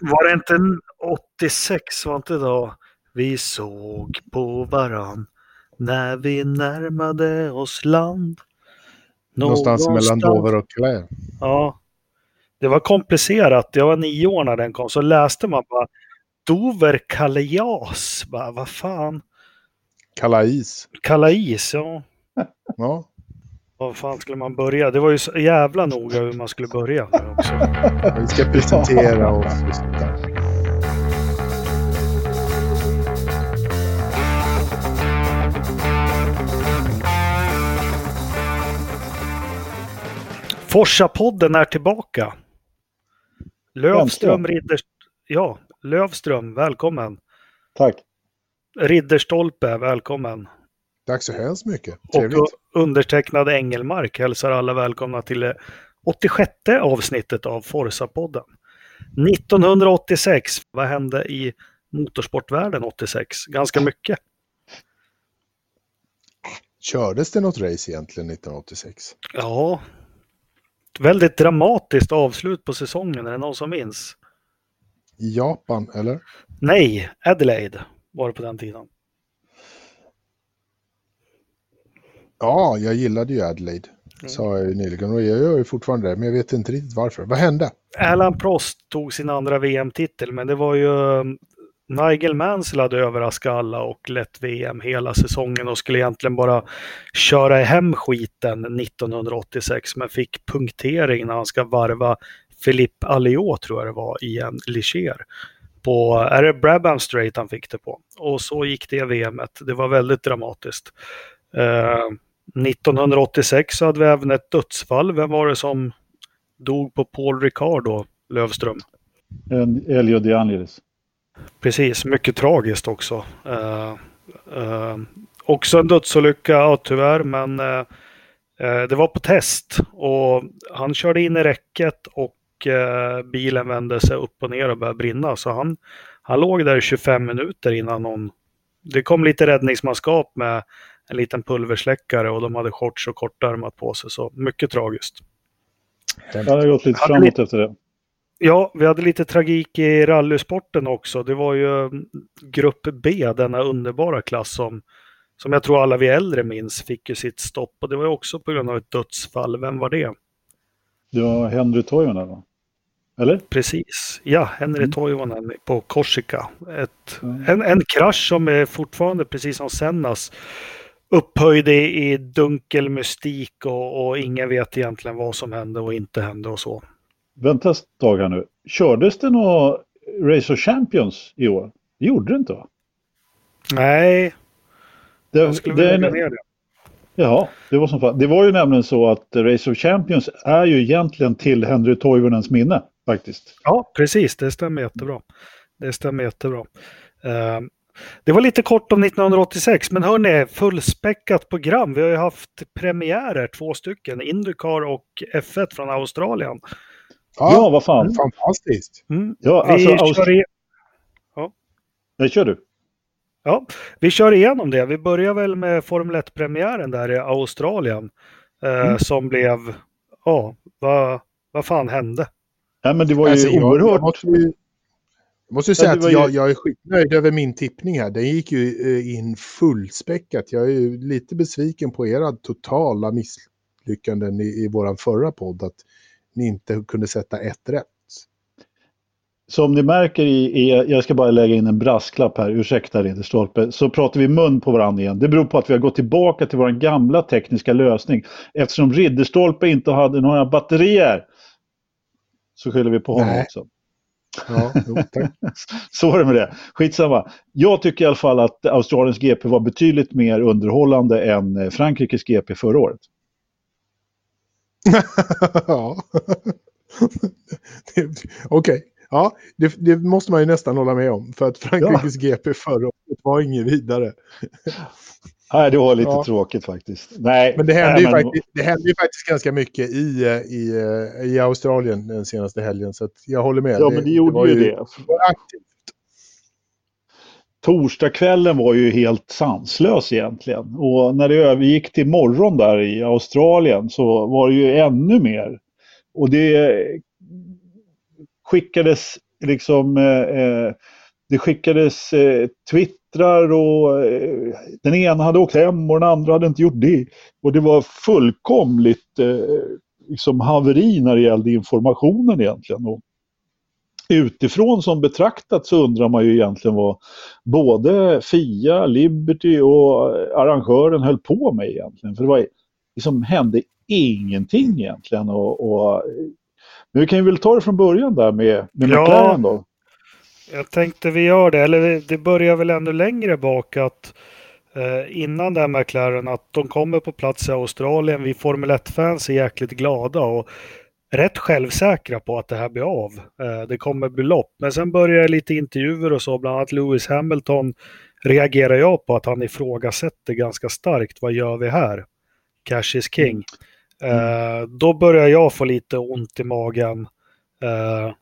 Var det inte 86, var inte då? Vi såg på varann när vi närmade oss land. Någonstans, mellan Dover och Calais. Ja. Det var komplicerat. Jag var nio år när den kom. Så läste man bara Dover Calais. Bara, vad fan? Calais. Calais, ja. ja. Var fan skulle man börja? Det var ju så jävla noga hur man skulle börja också. Vi ska presentera oss. Forsa-podden är tillbaka. Lövström, Ridders... Ja, Lövström, välkommen. Tack. Ridderstolpe, välkommen. Tack så hemskt mycket. Trevligt. Och undertecknad Engelmark hälsar alla välkomna till det 86 avsnittet av Forsa-podden. 1986, vad hände i motorsportvärlden 86? Ganska mycket. Kördes det något race egentligen 1986? Ja. Väldigt dramatiskt avslut på säsongen, är det någon som minns? I Japan, eller? Nej, Adelaide var det på den tiden. Ja, jag gillade ju Adelaide. Mm. Sa jag ju nyligen och jag gör ju fortfarande det, men jag vet inte riktigt varför. Vad hände? Alan Prost tog sin andra VM-titel, men det var ju um, Nigel Mansell hade överraskat alla och lett VM hela säsongen och skulle egentligen bara köra hem skiten 1986, men fick punktering när han ska varva Philippe Alliot tror jag det var i en Ligier. På, är det Brabham Straight han fick det på? Och så gick det VMet. Det var väldigt dramatiskt. Uh, 1986 hade vi även ett dödsfall. Vem var det som dog på Paul Ricard då, Lövström? Elio De Angelis. Precis, mycket tragiskt också. Uh, uh, också en dödsolycka, ja, tyvärr, men uh, det var på test och han körde in i räcket och bilen vände sig upp och ner och började brinna. Så han, han låg där i 25 minuter innan någon... Det kom lite räddningsmanskap med en liten pulversläckare och de hade shorts och kortärmat på sig. Så mycket tragiskt. Det har gått lite framåt lite, efter det. Ja, vi hade lite tragik i rallysporten också. Det var ju mm, Grupp B, denna underbara klass som, som jag tror alla vi äldre minns, fick ju sitt stopp. Och det var ju också på grund av ett dödsfall. Vem var det? Det var Henry Toivonen va? Eller? Precis, ja, Henry mm. Toivonen på Korsika. Ett, mm. en, en krasch som är fortfarande, precis som Sennas, upphöjd i dunkel mystik och, och ingen vet egentligen vad som hände och inte hände och så. Vänta ett tag här nu. Kördes det några Race of Champions i år? Det gjorde det inte va? Nej. Det, Jag skulle vilja lägga ner det. Jaha, det var som fan. Det var ju nämligen så att Race of Champions är ju egentligen till Henry Toivonens minne faktiskt. Ja, precis. Det stämmer jättebra. Det stämmer jättebra. Uh, det var lite kort om 1986, men hörni, fullspäckat program. Vi har ju haft premiärer, två stycken, Indycar och F1 från Australien. Ja, ja vad fan. Fantastiskt. Mm. Ja, alltså, vi Aust kör i... ja. Nej, kör du. Ja, vi kör igenom det. Vi börjar väl med Formel 1-premiären där i Australien. Eh, mm. Som blev, ja, vad, vad fan hände? Ja, men det var ju alltså, oerhört... Jag, jag måste säga att jag, jag är skitnöjd över min tippning här. Den gick ju eh, in fullspäckat. Jag är ju lite besviken på era totala misslyckanden i, i vår förra podd. Att ni inte kunde sätta ett rätt. Som ni märker i, i, jag ska bara lägga in en brasklapp här, ursäkta Ridderstolpe, så pratar vi mun på varandra igen. Det beror på att vi har gått tillbaka till vår gamla tekniska lösning. Eftersom Ridderstolpe inte hade några batterier så skyller vi på honom Nej. också. Ja, jo, tack. Så var det med det. Skitsamma. Jag tycker i alla fall att Australiens GP var betydligt mer underhållande än eh, Frankrikes GP förra året. ja. Okej, okay. ja, det, det, måste man ju nästan hålla med om. För att Frankrikes ja. GP förra året var inget vidare. Nej, det var lite ja. tråkigt faktiskt. Nej, men det hände, ju, men... Faktiskt, det hände ju faktiskt ganska mycket i, i, i Australien den senaste helgen. Så jag håller med. Ja, det, men det gjorde det ju det. aktivt. Torsdagskvällen var ju helt sanslös egentligen. Och när det övergick till morgon där i Australien så var det ju ännu mer. Och det skickades liksom eh, det skickades eh, twittrar och eh, den ena hade åkt hem och den andra hade inte gjort det. Och det var fullkomligt eh, liksom haveri när det gällde informationen egentligen. Och utifrån som betraktat så undrar man ju egentligen vad både Fia, Liberty och arrangören höll på med egentligen. För det var, liksom, hände ingenting egentligen. Och, och, men vi kan ju väl ta det från början där med, med ja, McLaren då. Jag tänkte vi gör det, eller det börjar väl ännu längre bak att eh, innan det här McLaren att de kommer på plats i Australien. Vi Formel 1-fans är jäkligt glada och rätt självsäkra på att det här blir av. Eh, det kommer bli lopp. Men sen börjar lite intervjuer och så, bland annat Lewis Hamilton reagerar jag på att han ifrågasätter ganska starkt. Vad gör vi här? Cash is king. Mm. Eh, då börjar jag få lite ont i magen. Eh,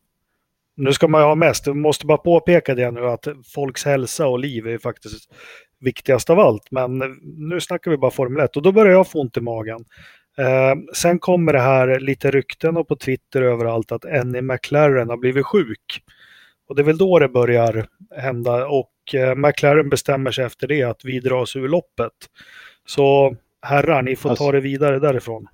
nu ska man ju ha mest, jag måste bara påpeka det nu att folks hälsa och liv är faktiskt viktigast av allt. Men nu snackar vi bara Formel 1 och då börjar jag få ont i magen. Eh, sen kommer det här lite rykten och på Twitter överallt att Annie McLaren har blivit sjuk. Och det är väl då det börjar hända och eh, McLaren bestämmer sig efter det att vi dras ur loppet. Så herrar, ni får alltså, ta det vidare därifrån.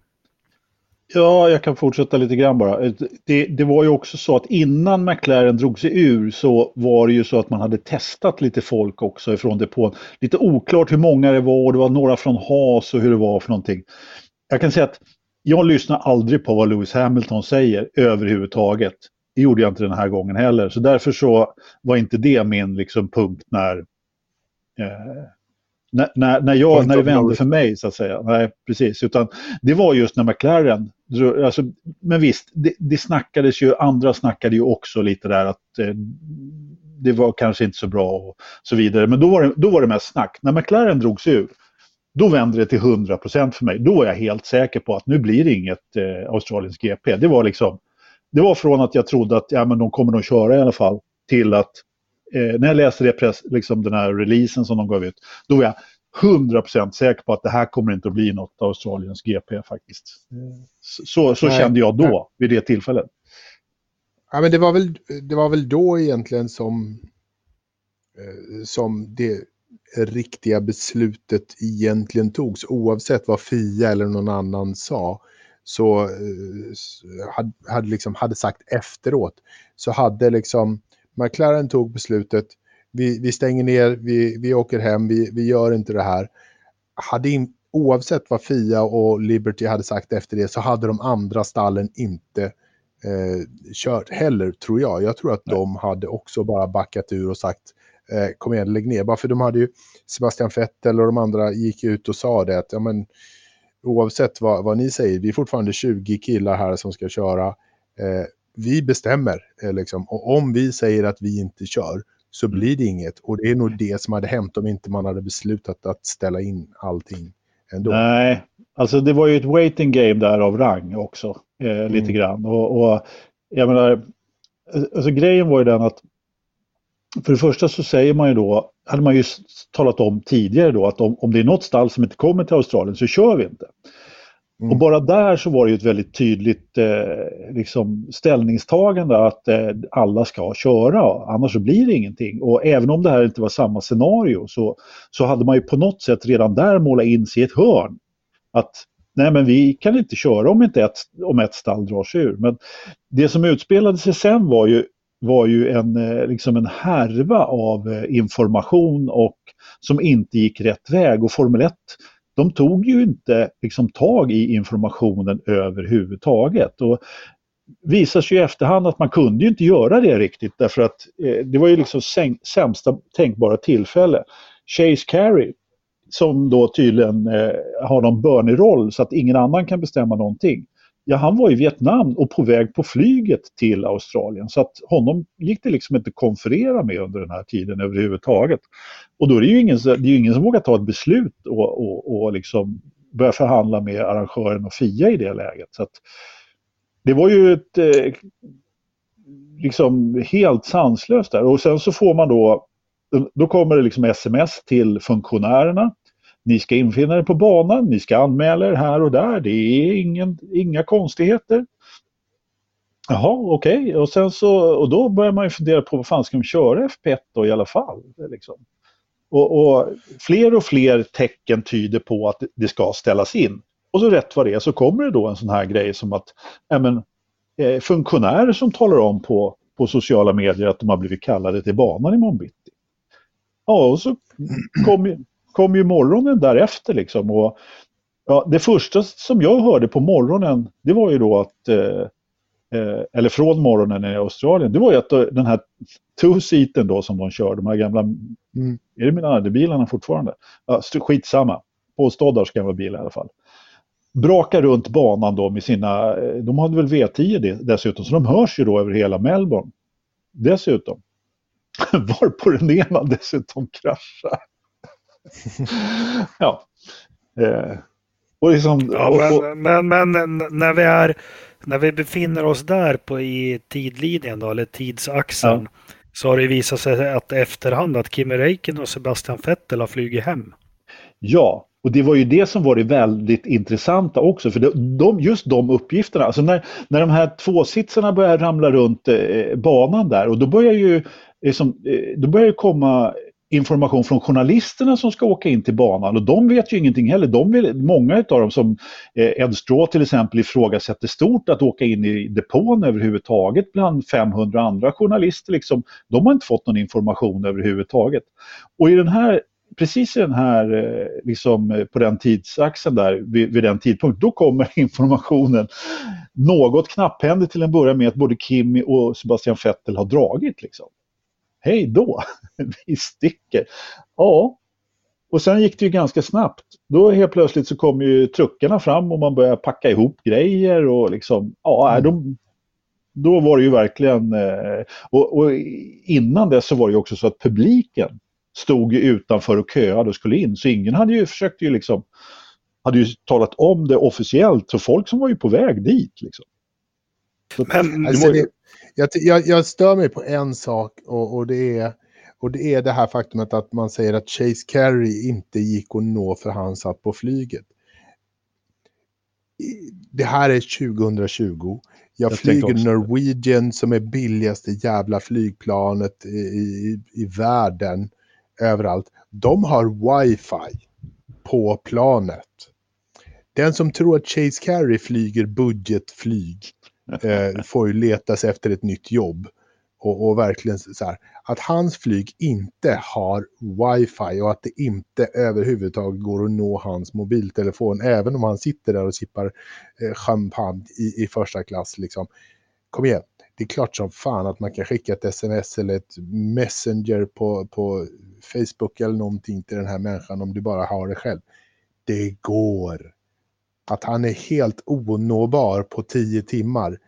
Ja, jag kan fortsätta lite grann bara. Det, det, var ju också så att innan McLaren drog sig ur så var det ju så att man hade testat lite folk också ifrån depån. Lite oklart hur många det var och det var några från Haas och hur det var för någonting. Jag kan säga att jag lyssnar aldrig på vad Lewis Hamilton säger överhuvudtaget. Det gjorde jag inte den här gången heller. Så därför så var inte det min liksom, punkt när, eh, när, när, när, jag, när det vände för mig så att säga. Nej, precis. Utan det var just när McLaren, alltså, men visst, det, det snackades ju, andra snackade ju också lite där att eh, det var kanske inte så bra och så vidare. Men då var det, då var det mest snack. När McLaren drogs ur, då vände det till 100% för mig. Då var jag helt säker på att nu blir det inget eh, Australiens GP. Det var liksom, det var från att jag trodde att ja, men de kommer nog köra i alla fall till att eh, när jag läste det press, liksom den här releasen som de gav ut, då var jag 100% säker på att det här kommer inte att bli något Australiens GP faktiskt. Så, så kände jag då, vid det tillfället. Ja, men det, var väl, det var väl då egentligen som, eh, som det riktiga beslutet egentligen togs. Oavsett vad Fia eller någon annan sa så eh, hade, hade, liksom, hade sagt efteråt så hade liksom McLaren tog beslutet vi, vi stänger ner, vi, vi åker hem, vi, vi gör inte det här. Hade in, oavsett vad Fia och Liberty hade sagt efter det så hade de andra stallen inte eh, kört heller, tror jag. Jag tror att Nej. de hade också bara backat ur och sagt eh, kom igen, lägg ner. Bara för de hade ju Sebastian Vettel och de andra gick ut och sa det att ja, men, oavsett vad, vad ni säger, vi är fortfarande 20 killar här som ska köra. Eh, vi bestämmer, eh, liksom. och om vi säger att vi inte kör, så mm. blir det inget. Och det är nog det som hade hänt om inte man hade beslutat att ställa in allting ändå. Nej, alltså det var ju ett waiting game där av rang också, eh, lite mm. grann. Och, och jag menar, alltså grejen var ju den att för det första så säger man ju då, hade man ju talat om tidigare då att om, om det är något stall som inte kommer till Australien så kör vi inte. Mm. Och bara där så var det ju ett väldigt tydligt eh, liksom ställningstagande att eh, alla ska köra, annars så blir det ingenting. Och även om det här inte var samma scenario så, så hade man ju på något sätt redan där målat in sig i ett hörn. Att nej men vi kan inte köra om, inte ett, om ett stall drar sig ur. Men det som utspelade sig sen var ju, var ju en, eh, liksom en härva av eh, information och som inte gick rätt väg. Och Formel 1 de tog ju inte liksom, tag i informationen överhuvudtaget. Och visar sig i efterhand att man kunde ju inte göra det riktigt därför att eh, det var ju liksom sämsta tänkbara tillfälle. Chase Carey som då tydligen eh, har någon bönig roll så att ingen annan kan bestämma någonting ja, han var i Vietnam och på väg på flyget till Australien. Så att honom gick det liksom inte att konferera med under den här tiden överhuvudtaget. Och då är det ju ingen, det är ingen som vågar ta ett beslut och, och, och liksom börja förhandla med arrangören och FIA i det läget. Så att det var ju ett eh, liksom helt sanslöst där. Och sen så får man då, då kommer det liksom sms till funktionärerna ni ska infinna er på banan, ni ska anmäla er här och där. Det är ingen, inga konstigheter. Jaha, okej. Okay. Och, sen så, och då börjar man ju fundera på vad fan ska de köra FP1 då i alla fall? Liksom. Och, och, fler och fler tecken tyder på att det ska ställas in. Och så rätt vad det är så kommer det då en sån här grej som att ämen, eh, funktionärer som talar om på, på sociala medier att de har blivit kallade till banan i bitti. Ja, och så kom ju, kom ju morgonen därefter liksom. Och, ja, det första som jag hörde på morgonen, det var ju då att eh, eh, eller från morgonen i Australien, det var ju att den här two-seaten då som de kör, de här gamla, mm. är det mina bilarna fortfarande? Ja, skitsamma, på Stoddars gamla bil i alla fall. Brakar runt banan då med sina, eh, de hade väl V10 dessutom, så de hörs ju då över hela Melbourne. Dessutom. Varpå den ena dessutom kraschar. ja. Eh, och liksom, ja, men, men, men, när vi är när vi befinner oss där på, i tidlinjen då, eller tidsaxeln, ja. så har det visat sig att efterhand att Kimi Räikkönen och Sebastian Vettel har flugit hem. Ja, och det var ju det som var det väldigt intressanta också, för de, just de uppgifterna, alltså när, när de här tvåsitsarna börjar ramla runt eh, banan där och då börjar ju liksom, då börjar det komma information från journalisterna som ska åka in till banan och de vet ju ingenting heller. De vill, många av dem som eh, Ed Straw till exempel ifrågasätter stort att åka in i depån överhuvudtaget bland 500 andra journalister. Liksom, de har inte fått någon information överhuvudtaget. Och i den här precis i den här, eh, liksom, eh, på den tidsaxeln där, vid, vid den tidpunkten, då kommer informationen något knapphändigt till en början med att både Kimi och Sebastian Vettel har dragit. Liksom hej då, vi sticker. Ja, och sen gick det ju ganska snabbt. Då helt plötsligt så kom ju truckarna fram och man började packa ihop grejer och liksom, ja, mm. de, då var det ju verkligen, eh, och, och, innan dess så var det ju också så att publiken stod utanför och köade och skulle in, så ingen hade ju försökt ju liksom, hade ju talat om det officiellt, så folk som var ju på väg dit liksom. Men, alltså, det, jag, jag, jag stör mig på en sak och, och, det är, och det är det här faktumet att man säger att Chase Carey inte gick att nå för han satt på flyget. Det här är 2020. Jag, jag flyger Norwegian som är billigaste jävla flygplanet i, i, i världen. Överallt. De har wifi på planet. Den som tror att Chase Carey flyger budgetflyg eh, får ju leta sig efter ett nytt jobb. Och, och, verkligen så här, att hans flyg inte har wifi och att det inte överhuvudtaget går att nå hans mobiltelefon, även om han sitter där och sippar eh, champagne i, i första klass. Liksom. Kom igen, det är klart som fan att man kan skicka ett sms eller ett messenger på, på Facebook eller någonting till den här människan om du bara har det själv. Det går att han är helt onåbar på tio timmar.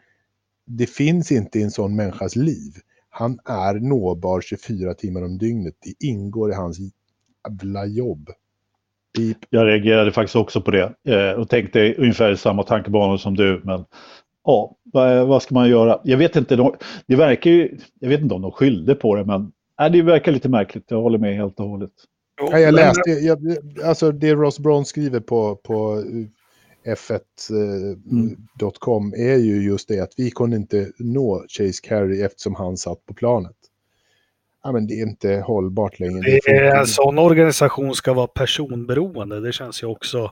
Det finns inte i en sån människas liv. Han är nåbar 24 timmar om dygnet. Det ingår i hans jävla jobb. Beep. Jag reagerade faktiskt också på det eh, och tänkte ungefär samma tankebanor som du. Men ja, vad, vad, ska man göra? Jag vet inte, det verkar ju, jag vet inte om de skyllde på det, men nej, det verkar lite märkligt. Jag håller med helt och hållet. Ja, jag läste, jag, alltså det Ross Brown skriver på, på F1.com eh, mm. är ju just det att vi kunde inte nå Chase Carey eftersom han satt på planet. Ja, men det är inte hållbart längre. Det är, en sån organisation ska vara personberoende. Det känns ju också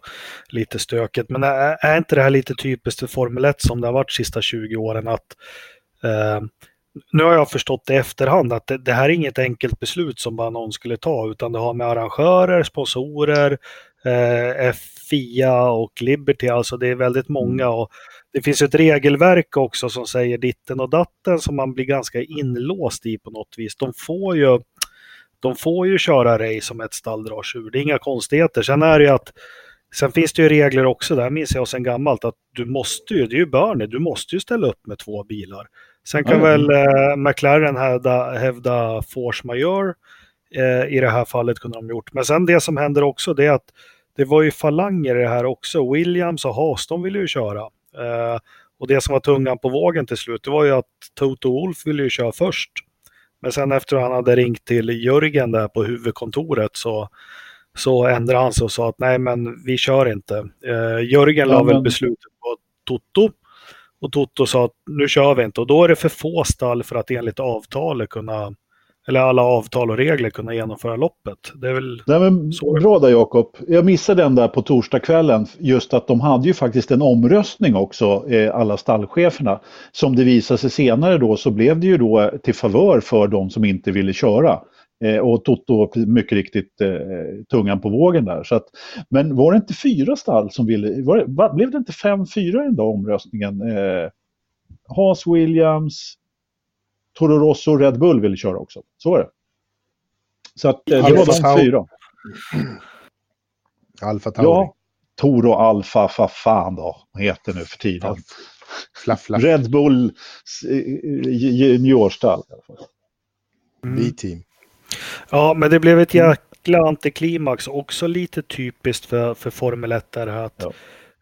lite stökigt. Men är, är inte det här lite typiskt för Formel 1 som det har varit de sista 20 åren? att eh, Nu har jag förstått i efterhand att det, det, här är inget enkelt beslut som bara någon skulle ta, utan det har med arrangörer, sponsorer, eh, FIA och Liberty, alltså det är väldigt många. Mm. Och det finns ett regelverk också som säger ditten och datten som man blir ganska inlåst i på något vis. De får ju, de får ju köra race som ett stall drar ur, det är inga konstigheter. Sen är det ju att Sen finns det ju regler också, det här minns jag sen gammalt, att du måste ju, det är ju Bernie, du måste ju ställa upp med två bilar. Sen kan mm. väl eh, McLaren hävda, hävda force majeure, eh, i det här fallet kunde de gjort. Men sen det som händer också det är att det var ju falanger i det här också. Williams och Haas, de ville ju köra. Eh, och det som var tungan på vågen till slut, det var ju att Toto Wolf ville ju köra först. Men sen efter att han hade ringt till Jörgen där på huvudkontoret så, så ändrade han sig och sa att nej men vi kör inte. Eh, Jörgen la väl beslutet på Toto och Toto sa att nu kör vi inte och då är det för få stall för att enligt avtalet kunna eller alla avtal och regler kunna genomföra loppet. Det är väl Nej, men, så. Bra där Jakob. Jag missade den där på torsdagskvällen. Just att de hade ju faktiskt en omröstning också, eh, alla stallcheferna. Som det visade sig senare då så blev det ju då till favör för de som inte ville köra. Eh, och Toto mycket riktigt eh, tungan på vågen där. Så att, men var det inte fyra stall som ville, var var, blev det inte fem, fyra i den där omröstningen? Eh, Haas Williams, Toro Rosso och Red Bull ville köra också. Så var det. Så att, eh, det var de fyra. Alfa Tauri. Ja, Toro Alfa, vad fan då, heter nu för tiden. Flaff, flaff. Red Bull juniorstall. Mm. B-team. Ja, men det blev ett jäkla antiklimax. Också lite typiskt för, för Formel 1 där att ja.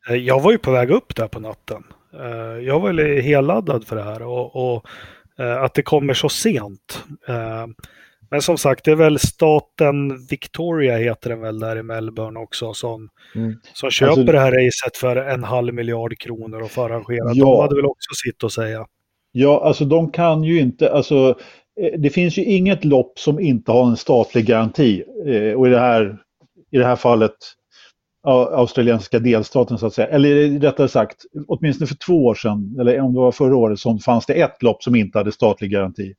Eh, jag var ju på väg upp där på natten. Eh, jag var helladdad för det här och, och Eh, att det kommer så sent. Eh, men som sagt, det är väl staten Victoria heter den väl där i Melbourne också som, mm. som köper alltså, det här racet för en halv miljard kronor och får arrangera. Ja. De hade väl också sitt att säga. Ja, alltså de kan ju inte, alltså eh, det finns ju inget lopp som inte har en statlig garanti. Och i det här, i det här fallet australiensiska delstaten så att säga. Eller rättare sagt, åtminstone för två år sedan, eller om det var förra året, så fanns det ett lopp som inte hade statlig garanti.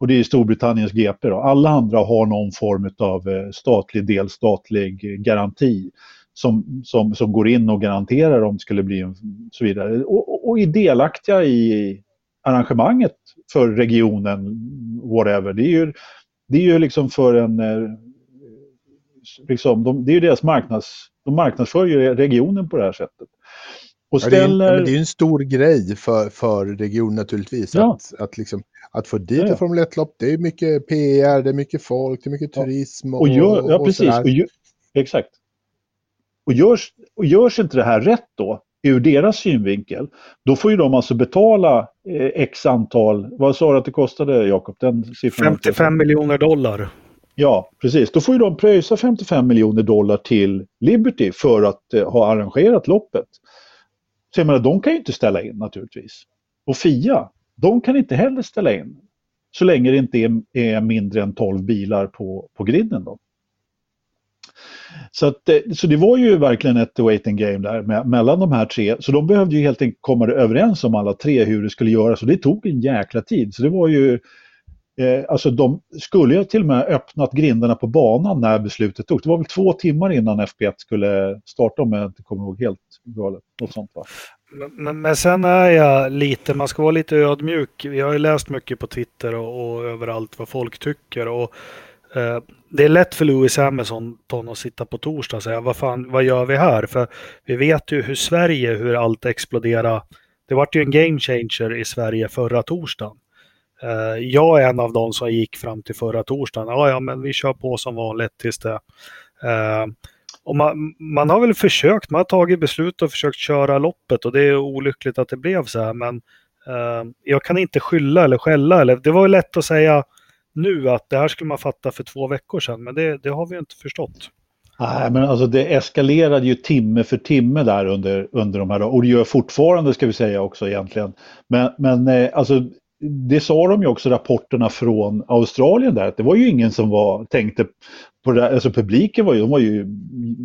Och det är Storbritanniens GP. Då. Alla andra har någon form av eh, statlig, delstatlig garanti som, som, som går in och garanterar om det skulle bli en, så vidare. Och, och är delaktiga i arrangemanget för regionen, whatever. Det är ju, det är ju liksom för en... Eh, liksom, de, det är ju deras marknads de marknadsför ju regionen på det här sättet. Och ställer... Ja, det, är, det är en stor grej för, för regionen naturligtvis. Ja. Att, att, liksom, att få dit ja, ett Formel 1-lopp, det är mycket PR, det är mycket folk, det är mycket turism. Och, och, gör, ja, precis. Och gör, exakt. Och görs, och görs inte det här rätt då, ur deras synvinkel, då får ju de alltså betala eh, x antal, vad sa du att det kostade Jakob? 55 miljoner dollar. Ja, precis. Då får ju de pröjsa 55 miljoner dollar till Liberty för att eh, ha arrangerat loppet. Så jag menar, de kan ju inte ställa in naturligtvis. Och Fia, de kan inte heller ställa in. Så länge det inte är, är mindre än 12 bilar på, på griden. Då. Så, att, eh, så det var ju verkligen ett waiting game där med, mellan de här tre. Så de behövde ju helt enkelt komma överens om alla tre hur det skulle göras och det tog en jäkla tid. Så det var ju Eh, alltså de skulle ju till och med öppnat grindarna på banan när beslutet togs. Det var väl två timmar innan FP1 skulle starta om jag inte kommer ihåg helt galet. Något sånt va? Men, men, sen är jag lite, man ska vara lite ödmjuk. Vi har ju läst mycket på Twitter och, och överallt vad folk tycker. Och, eh, det är lätt för Lewis Hamilton att sitta på torsdag och säga vad fan, vad gör vi här? För vi vet ju hur Sverige, hur allt exploderar. Det vart ju en game changer i Sverige förra torsdagen. Eh, jag är en av dem som gick fram till förra torsdagen. Ja, ja, men vi kör på som vanligt tills det. Eh, och man, man, har väl försökt, man har tagit beslut och försökt köra loppet och det är olyckligt att det blev så här. Men eh, jag kan inte skylla eller skälla. Eller, det var ju lätt att säga nu att det här skulle man fatta för två veckor sedan, men det, det har vi inte förstått. Nej, men alltså det eskalerade ju timme för timme där under, under de här och det gör fortfarande ska vi säga också egentligen. Men, men alltså det sa de ju också rapporterna från Australien där, att det var ju ingen som var, tänkte på det där, alltså publiken var ju, de var ju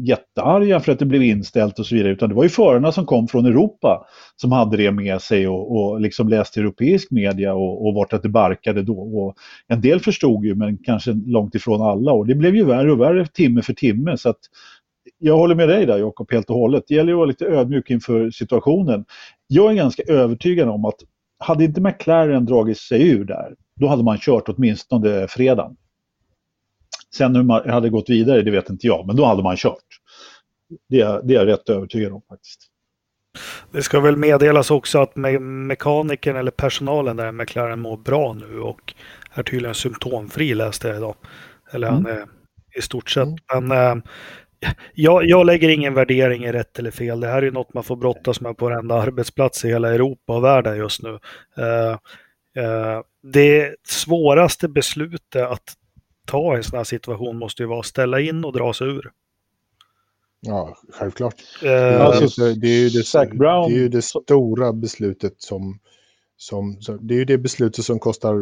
jättearga för att det blev inställt och så vidare, utan det var ju förarna som kom från Europa som hade det med sig och, och liksom läste europeisk media och, och vart att det barkade då. Och en del förstod ju, men kanske långt ifrån alla och det blev ju värre och värre timme för timme så att jag håller med dig där Jakob helt och hållet. Det gäller att vara lite ödmjuk inför situationen. Jag är ganska övertygad om att hade inte McLaren dragit sig ur där, då hade man kört åtminstone fredagen. Sen hur man hade gått vidare, det vet inte jag, men då hade man kört. Det är, det är jag rätt övertygad om faktiskt. Det ska väl meddelas också att me mekanikern eller personalen där i McLaren mår bra nu och är tydligen symptomfri läste jag idag. Eller mm. han är i stort sett. Mm. Men äh, jag, jag lägger ingen värdering i rätt eller fel. Det här är något man får brottas med på varenda arbetsplats i hela Europa och världen just nu. Uh, uh, det svåraste beslutet att ta i en sån här situation måste ju vara att ställa in och dra sig ur. Ja, självklart. Uh, alltså, det, är ju det, Brown, det är ju det stora beslutet som, som, som... Det är ju det beslutet som kostar...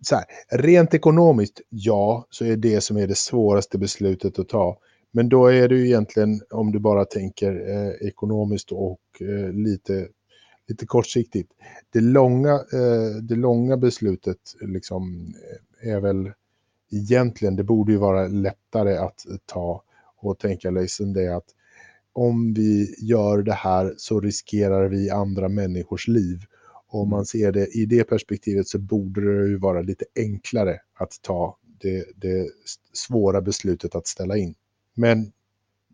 Så här, rent ekonomiskt, ja, så är det som är det svåraste beslutet att ta. Men då är det ju egentligen, om du bara tänker eh, ekonomiskt och eh, lite, lite kortsiktigt. Det långa, eh, det långa beslutet liksom, eh, är väl egentligen, det borde ju vara lättare att ta och tänka liksom det att om vi gör det här så riskerar vi andra människors liv. Och om man ser det i det perspektivet så borde det ju vara lite enklare att ta det, det svåra beslutet att ställa in. Men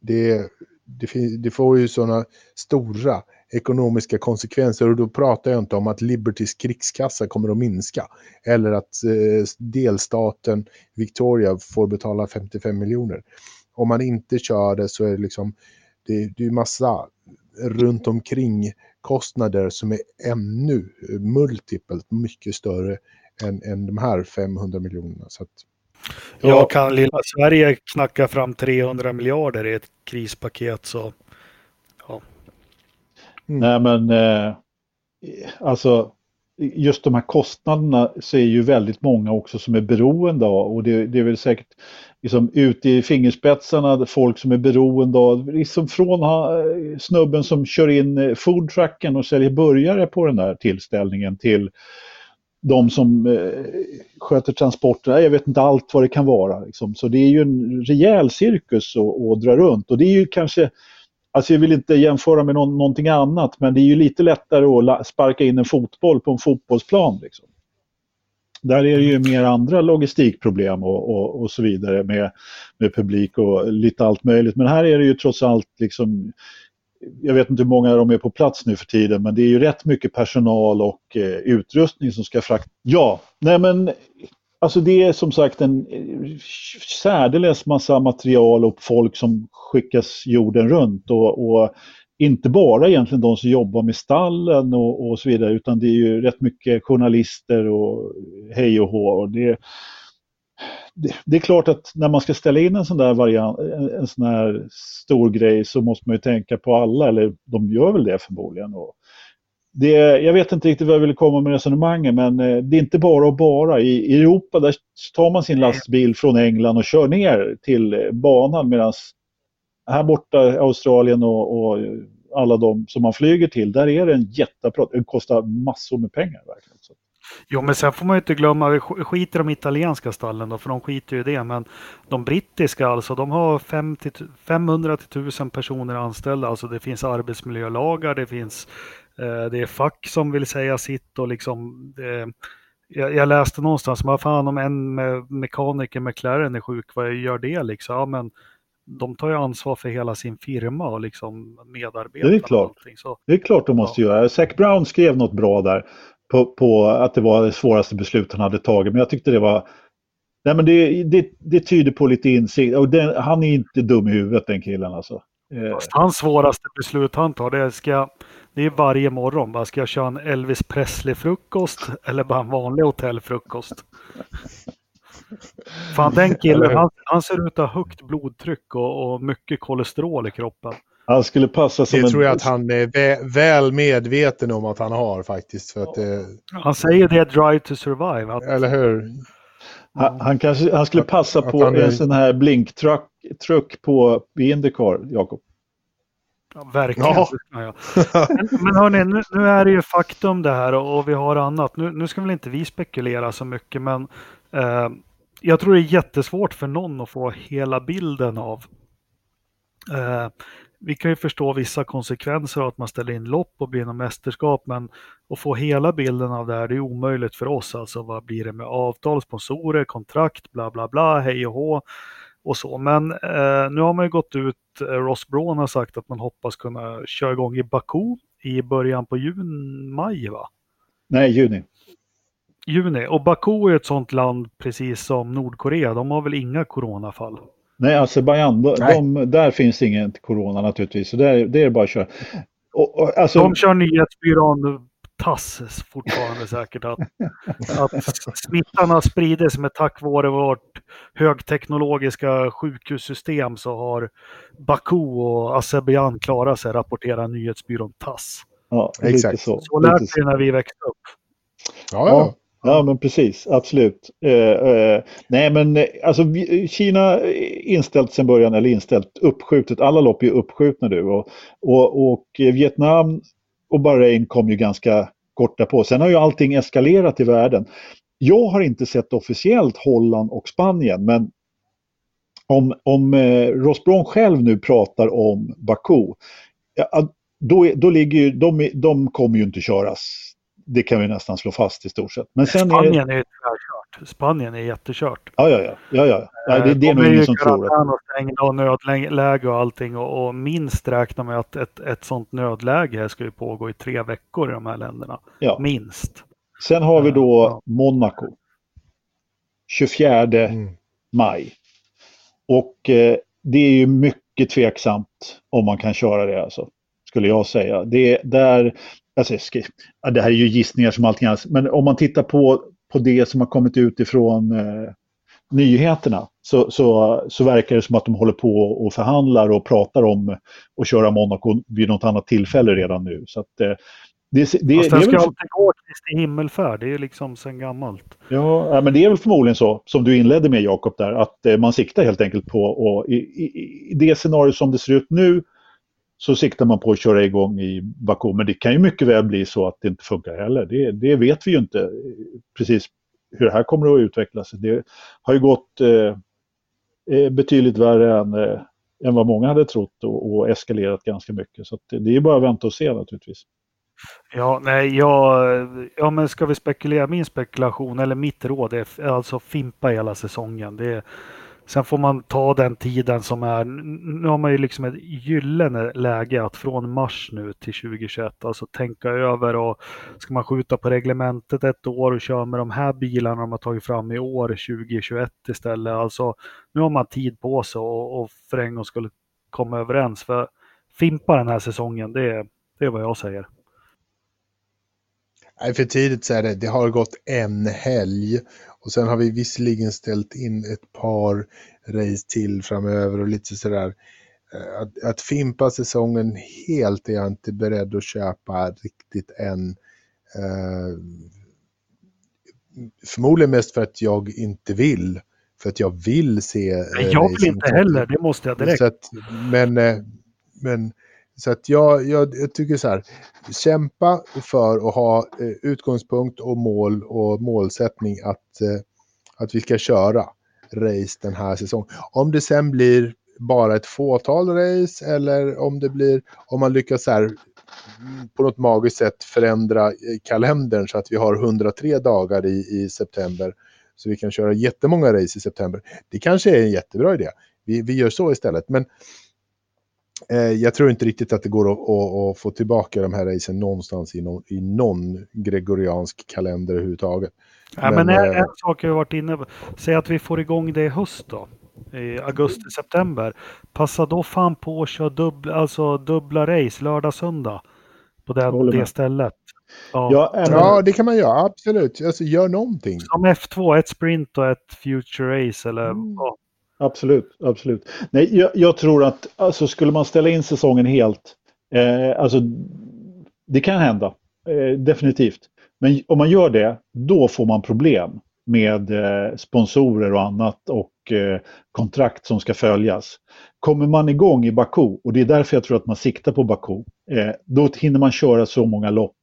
det, det, det får ju sådana stora ekonomiska konsekvenser och då pratar jag inte om att Libertys krigskassa kommer att minska eller att eh, delstaten Victoria får betala 55 miljoner. Om man inte kör det så är det liksom det, det är massa runt omkring kostnader som är ännu multipelt mycket större än, än de här 500 miljonerna. Så att, ja. Jag kan lilla Sverige knacka fram 300 miljarder i ett krispaket så ja. Mm. Nej men eh, alltså just de här kostnaderna så är ju väldigt många också som är beroende av och det, det är väl säkert liksom ute i fingerspetsarna folk som är beroende av, liksom från snubben som kör in eh, foodtrucken och säljer burgare på den där tillställningen till de som eh, sköter transporterna, jag vet inte allt vad det kan vara. Liksom. Så det är ju en rejäl cirkus att, att dra runt och det är ju kanske Alltså jag vill inte jämföra med någon, någonting annat men det är ju lite lättare att sparka in en fotboll på en fotbollsplan. Liksom. Där är det ju mer andra logistikproblem och, och, och så vidare med, med publik och lite allt möjligt. Men här är det ju trots allt liksom jag vet inte hur många de är på plats nu för tiden, men det är ju rätt mycket personal och eh, utrustning som ska fraktas. Ja, nej men alltså det är som sagt en eh, särdeles massa material och folk som skickas jorden runt och, och inte bara egentligen de som jobbar med stallen och, och, så vidare utan det är ju rätt mycket journalister och hej och hå. Och det, det, det, är klart att när man ska ställa in en sån där variant, en, en sån här stor grej så måste man ju tänka på alla, eller de gör väl det förmodligen. Och det, jag vet inte riktigt vad jag vill komma med resonemanget men eh, det är inte bara och bara. I, I Europa där tar man sin lastbil från England och kör ner till banan medan här borta i Australien och, och, alla de som man flyger till, där är det en jätteprat. Det kostar massor med pengar. verkligen. Så. Jo, men sen får man ju inte glömma, vi skiter de italienska stallen då, för de skiter ju i det. Men de brittiska alltså, de har 50, 500 till 1000 personer anställda. Alltså det finns arbetsmiljölagar, det finns eh, det är fack som vill säga sitt och liksom det, jag, jag, läste någonstans, vad fan om en med mekaniker med McLaren är sjuk, vad gör det liksom? Ja, men de tar ju ansvar för hela sin firma och liksom medarbetarna. Det är klart. Så, det är klart de måste ja. göra. Zac Brown skrev något bra där på, på, att det var det svåraste beslut han hade tagit. Men jag tyckte det var... Nej men det, det, det tyder på lite insikt. Och det, han är inte dum i huvudet den killen alltså. Eh. Fast hans svåraste beslut han tar det är, ska, det är varje morgon. Bara, ska jag köra en Elvis Presley-frukost eller bara en vanlig hotellfrukost? Fan den killen, han, han, ser ut att ha högt blodtryck och, och mycket kolesterol i kroppen. Han skulle passa som Det en... tror jag att han är väl medveten om att han har faktiskt. För att det... Han säger det Drive to Survive. Att... Eller hur? Han, han, kanske, han skulle passa att, på att en sån här blinktruck på Indycar, Jakob. Ja, verkligen. Ja. Men, men hörni, nu, nu, är det ju faktum det här och, och vi har annat. Nu, nu ska väl inte vi spekulera så mycket, men eh, jag tror det är jättesvårt för någon att få hela bilden av eh, vi kan ju förstå vissa konsekvenser av att man ställer in lopp och blir något mästerskap, men att få hela bilden av det här, det är omöjligt för oss. Alltså vad blir det med avtal, sponsorer, kontrakt, bla bla bla, hej och hå och så. Men eh, nu har man ju gått ut, eh, Ross Braun har sagt att man hoppas kunna köra igång i Baku i början på juni, maj va? Nej, juni. Juni, och Baku är ett sånt land precis som Nordkorea, de har väl inga coronafall? Nej, Azerbajdzjan, de, där finns inget corona naturligtvis. Så där, det är bara att köra. Och, och, alltså... De kör nyhetsbyrån TASS fortfarande säkert att, att smittan har spridits med tack vare vårt högteknologiska sjukhussystem så har Baku och Azerbajdzjan klarat sig, rapporterar nyhetsbyrån TASS. Ja, exakt så. Så lärde vi när vi växte upp. Ja, ja. Ja, men precis. Absolut. Eh, eh, nej, men eh, alltså Kina inställt sedan början, eller inställt, uppskjutet. Alla lopp är uppskjutna nu. Och, och, och Vietnam och Bahrain kom ju ganska kort därpå. Sen har ju allting eskalerat i världen. Jag har inte sett officiellt Holland och Spanien, men om, om eh, Ross Brown själv nu pratar om Baku, ja, då, då ligger ju, de, de kommer ju inte köras det kan vi nästan slå fast i stort sett. Men sen Spanien är, är tvärkört. Spanien är jättekört. Ja, ja, ja. ja, ja. ja det, det är nog ingen som tror att... och stängda och nödläge och allting och, och minst räknar med att ett, ett sånt nödläge ska ju pågå i tre veckor i de här länderna. Ja. Minst. Sen har vi då ja. Monaco. 24 mm. maj. Och eh, det är ju mycket tveksamt om man kan köra det alltså. Skulle jag säga. Det, där, Alltså, ja, det här är ju gissningar som allting annat, men om man tittar på, på det som har kommit ut ifrån eh, nyheterna så, så, så verkar det som att de håller på och förhandlar och pratar om att köra Monaco vid något annat tillfälle redan nu. Så att, eh, det, det, Fast den ska alltid gå till himmelfärd, det är ju liksom sen gammalt. Ja, men det är väl förmodligen så, som du inledde med Jakob där, att eh, man siktar helt enkelt på, och i, i, i det scenario som det ser ut nu, så siktar man på att köra igång i Baku. Men det kan ju mycket väl bli så att det inte funkar heller. Det, det vet vi ju inte eh, precis hur det här kommer att utvecklas. Det har ju gått eh, eh, betydligt värre än, eh, än vad många hade trott och, och eskalerat ganska mycket. Så det, det är bara att vänta och se naturligtvis. Ja, nej, ja, ja, men ska vi spekulera? Min spekulation eller mitt råd är alltså fimpa hela säsongen. Det är, Sen får man ta den tiden som är, nu har man ju liksom ett gyllene läge att från mars nu till 2021, alltså tänka över och ska man skjuta på reglementet ett år och köra med de här bilarna de har tagit fram i år 2021 istället. Alltså nu har man tid på sig och, och för en gång skulle komma överens. För fimpa den här säsongen, det, det är vad jag säger. Nej, för tidigt så är det, det har gått en helg och sen har vi visserligen ställt in ett par race till framöver och lite sådär. Eh, att, att fimpa säsongen helt är jag inte beredd att köpa riktigt än. Uh, förmodligen mest för att jag inte vill. För att jag vill se... Nej, jag vill inte heller, det måste jag direkt. Att, men, men så att jag, jag, jag, tycker så här, kämpa för att ha eh, utgångspunkt och mål och målsättning att, eh, att vi ska köra race den här säsongen. Om det sen blir bara ett fåtal race eller om det blir, om man lyckas så här mm, på något magiskt sätt förändra eh, kalendern så att vi har 103 dagar i, i september så vi kan köra jättemånga race i september. Det kanske är en jättebra idé. Vi, vi gör så istället. Men jag tror inte riktigt att det går att, att, att, få tillbaka de här racen någonstans i någon, i någon gregoriansk kalender överhuvudtaget. Ja, men, men en, äh, en sak jag har varit inne på. Säg att vi får igång det i höst då. I augusti-september. Passa då fan på att köra dubbla, alltså dubbla race lördag, söndag. På det, det stället. Ja. Ja, ja, det kan man göra. Absolut. Alltså, gör någonting. Som F2, ett sprint och ett future race. Eller, mm. ja. Absolut, absolut. Nej, jag, jag, tror att alltså, skulle man ställa in säsongen helt, eh, alltså det kan hända, eh, definitivt. Men om man gör det, då får man problem med eh, sponsorer och annat och eh, kontrakt som ska följas. Kommer man igång i Baku, och det är därför jag tror att man siktar på Baku, eh, då hinner man köra så många lopp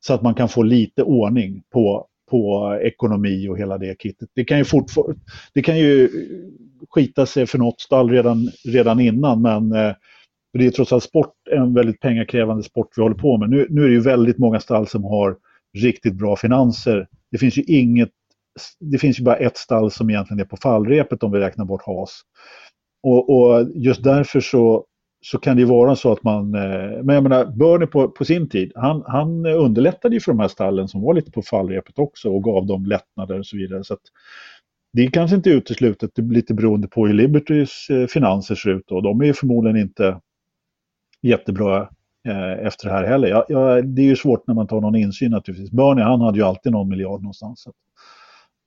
så att man kan få lite ordning på, på ekonomi och hela det kittet. Det kan ju, det kan ju skita sig för något stall redan, redan innan men eh, det är trots allt sport, en väldigt pengakrävande sport vi håller på med. Nu, nu är det ju väldigt många stall som har riktigt bra finanser. Det finns ju inget, det finns ju bara ett stall som egentligen är på fallrepet om vi räknar bort HAS. Och, och just därför så, så kan det vara så att man, eh, men jag menar Bernie på, på sin tid, han, han underlättade ju för de här stallen som var lite på fallrepet också och gav dem lättnader och så vidare. Så att, det är kanske inte uteslutet, det blir lite beroende på hur Libertys eh, finanser ser ut och de är ju förmodligen inte jättebra eh, efter det här heller. Jag, jag, det är ju svårt när man tar någon insyn naturligtvis. Bernie han hade ju alltid någon miljard någonstans.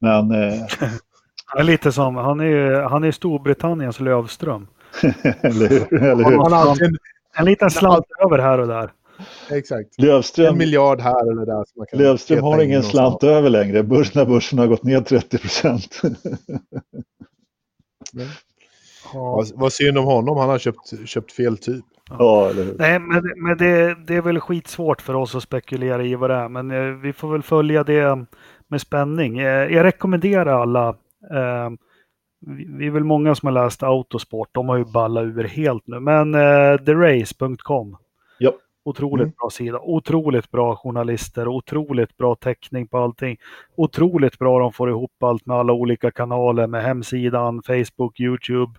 Men, eh, lite som, han är, han är Storbritanniens Lövström. eller hur? Eller hur? En, en liten slant över här och där. Exakt. Lövström, en miljard här eller där. Som man kan Lövström har ingen slant över längre. Börs, när börsen har gått ner 30 procent. ja. Vad, vad synd om honom. Han har köpt, köpt fel typ. Ja, eller hur? Nej, men, men det, det, är väl skitsvårt för oss att spekulera i vad det är. Men eh, vi får väl följa det med spänning. Eh, jag rekommenderar alla. Eh, vi, är väl många som har läst Autosport. De har ju ballat ur helt nu. Men eh, therace.com. Ja. Otroligt mm. bra sida. Otroligt bra journalister. Otroligt bra täckning på allting. Otroligt bra de får ihop allt med alla olika kanaler med hemsidan, Facebook, Youtube,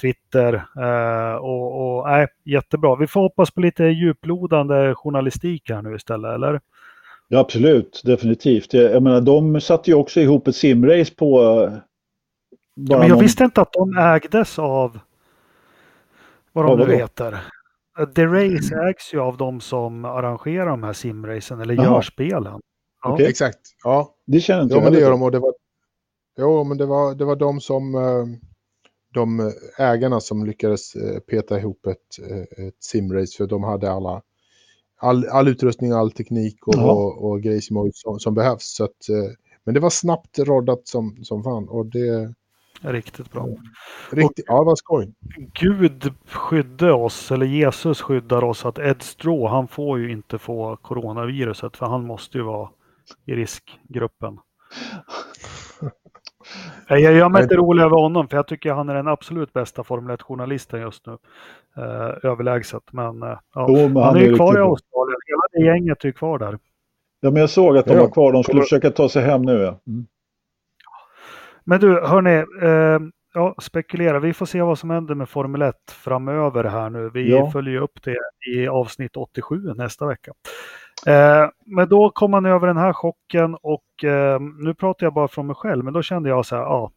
Twitter. Eh, och, och nej, jättebra. Vi får hoppas på lite djuplodande journalistik här nu istället, eller? Ja, absolut. Definitivt. Jag menar, de satte ju också ihop ett simrace på... Eh, ja, men jag någon... visste inte att de ägdes av vad de ja, nu heter. The Race ägs ju av de som arrangerar de här simracen eller Aha. gör spelen. Ja. Okay. Exakt, ja. Det känner inte ja, men det gör de och det var, Jo, men det var, det var de som eh, de ägarna som lyckades eh, peta ihop ett, eh, ett simrace för de hade alla all, all utrustning, all teknik och, och, och grejer som, som, behövs. Så att, men det var snabbt roddat som, som fan och det, Riktigt bra. Riktigt, ja, vad skoj. Gud skydde oss, eller Jesus skyddar oss, att Ed Straw, han får ju inte få coronaviruset för han måste ju vara i riskgruppen. Jag gör mig inte rolig över honom för jag tycker han är den absolut bästa Formel 1-journalisten just nu. Eh, överlägset. Men, eh, ja. Jo, men han, är ju kvar i Australien. Hela det gänget är kvar där. Ja, men jag såg att de ja. var kvar. De skulle försöka ta sig hem nu. Ja. Mm. Men du, hörni, eh, ja, spekulera. Vi får se vad som händer med Formel 1 framöver här nu. Vi ja. följer upp det i avsnitt 87 nästa vecka. Eh, men då kom man över den här chocken och eh, nu pratar jag bara från mig själv, men då kände jag så här, ja,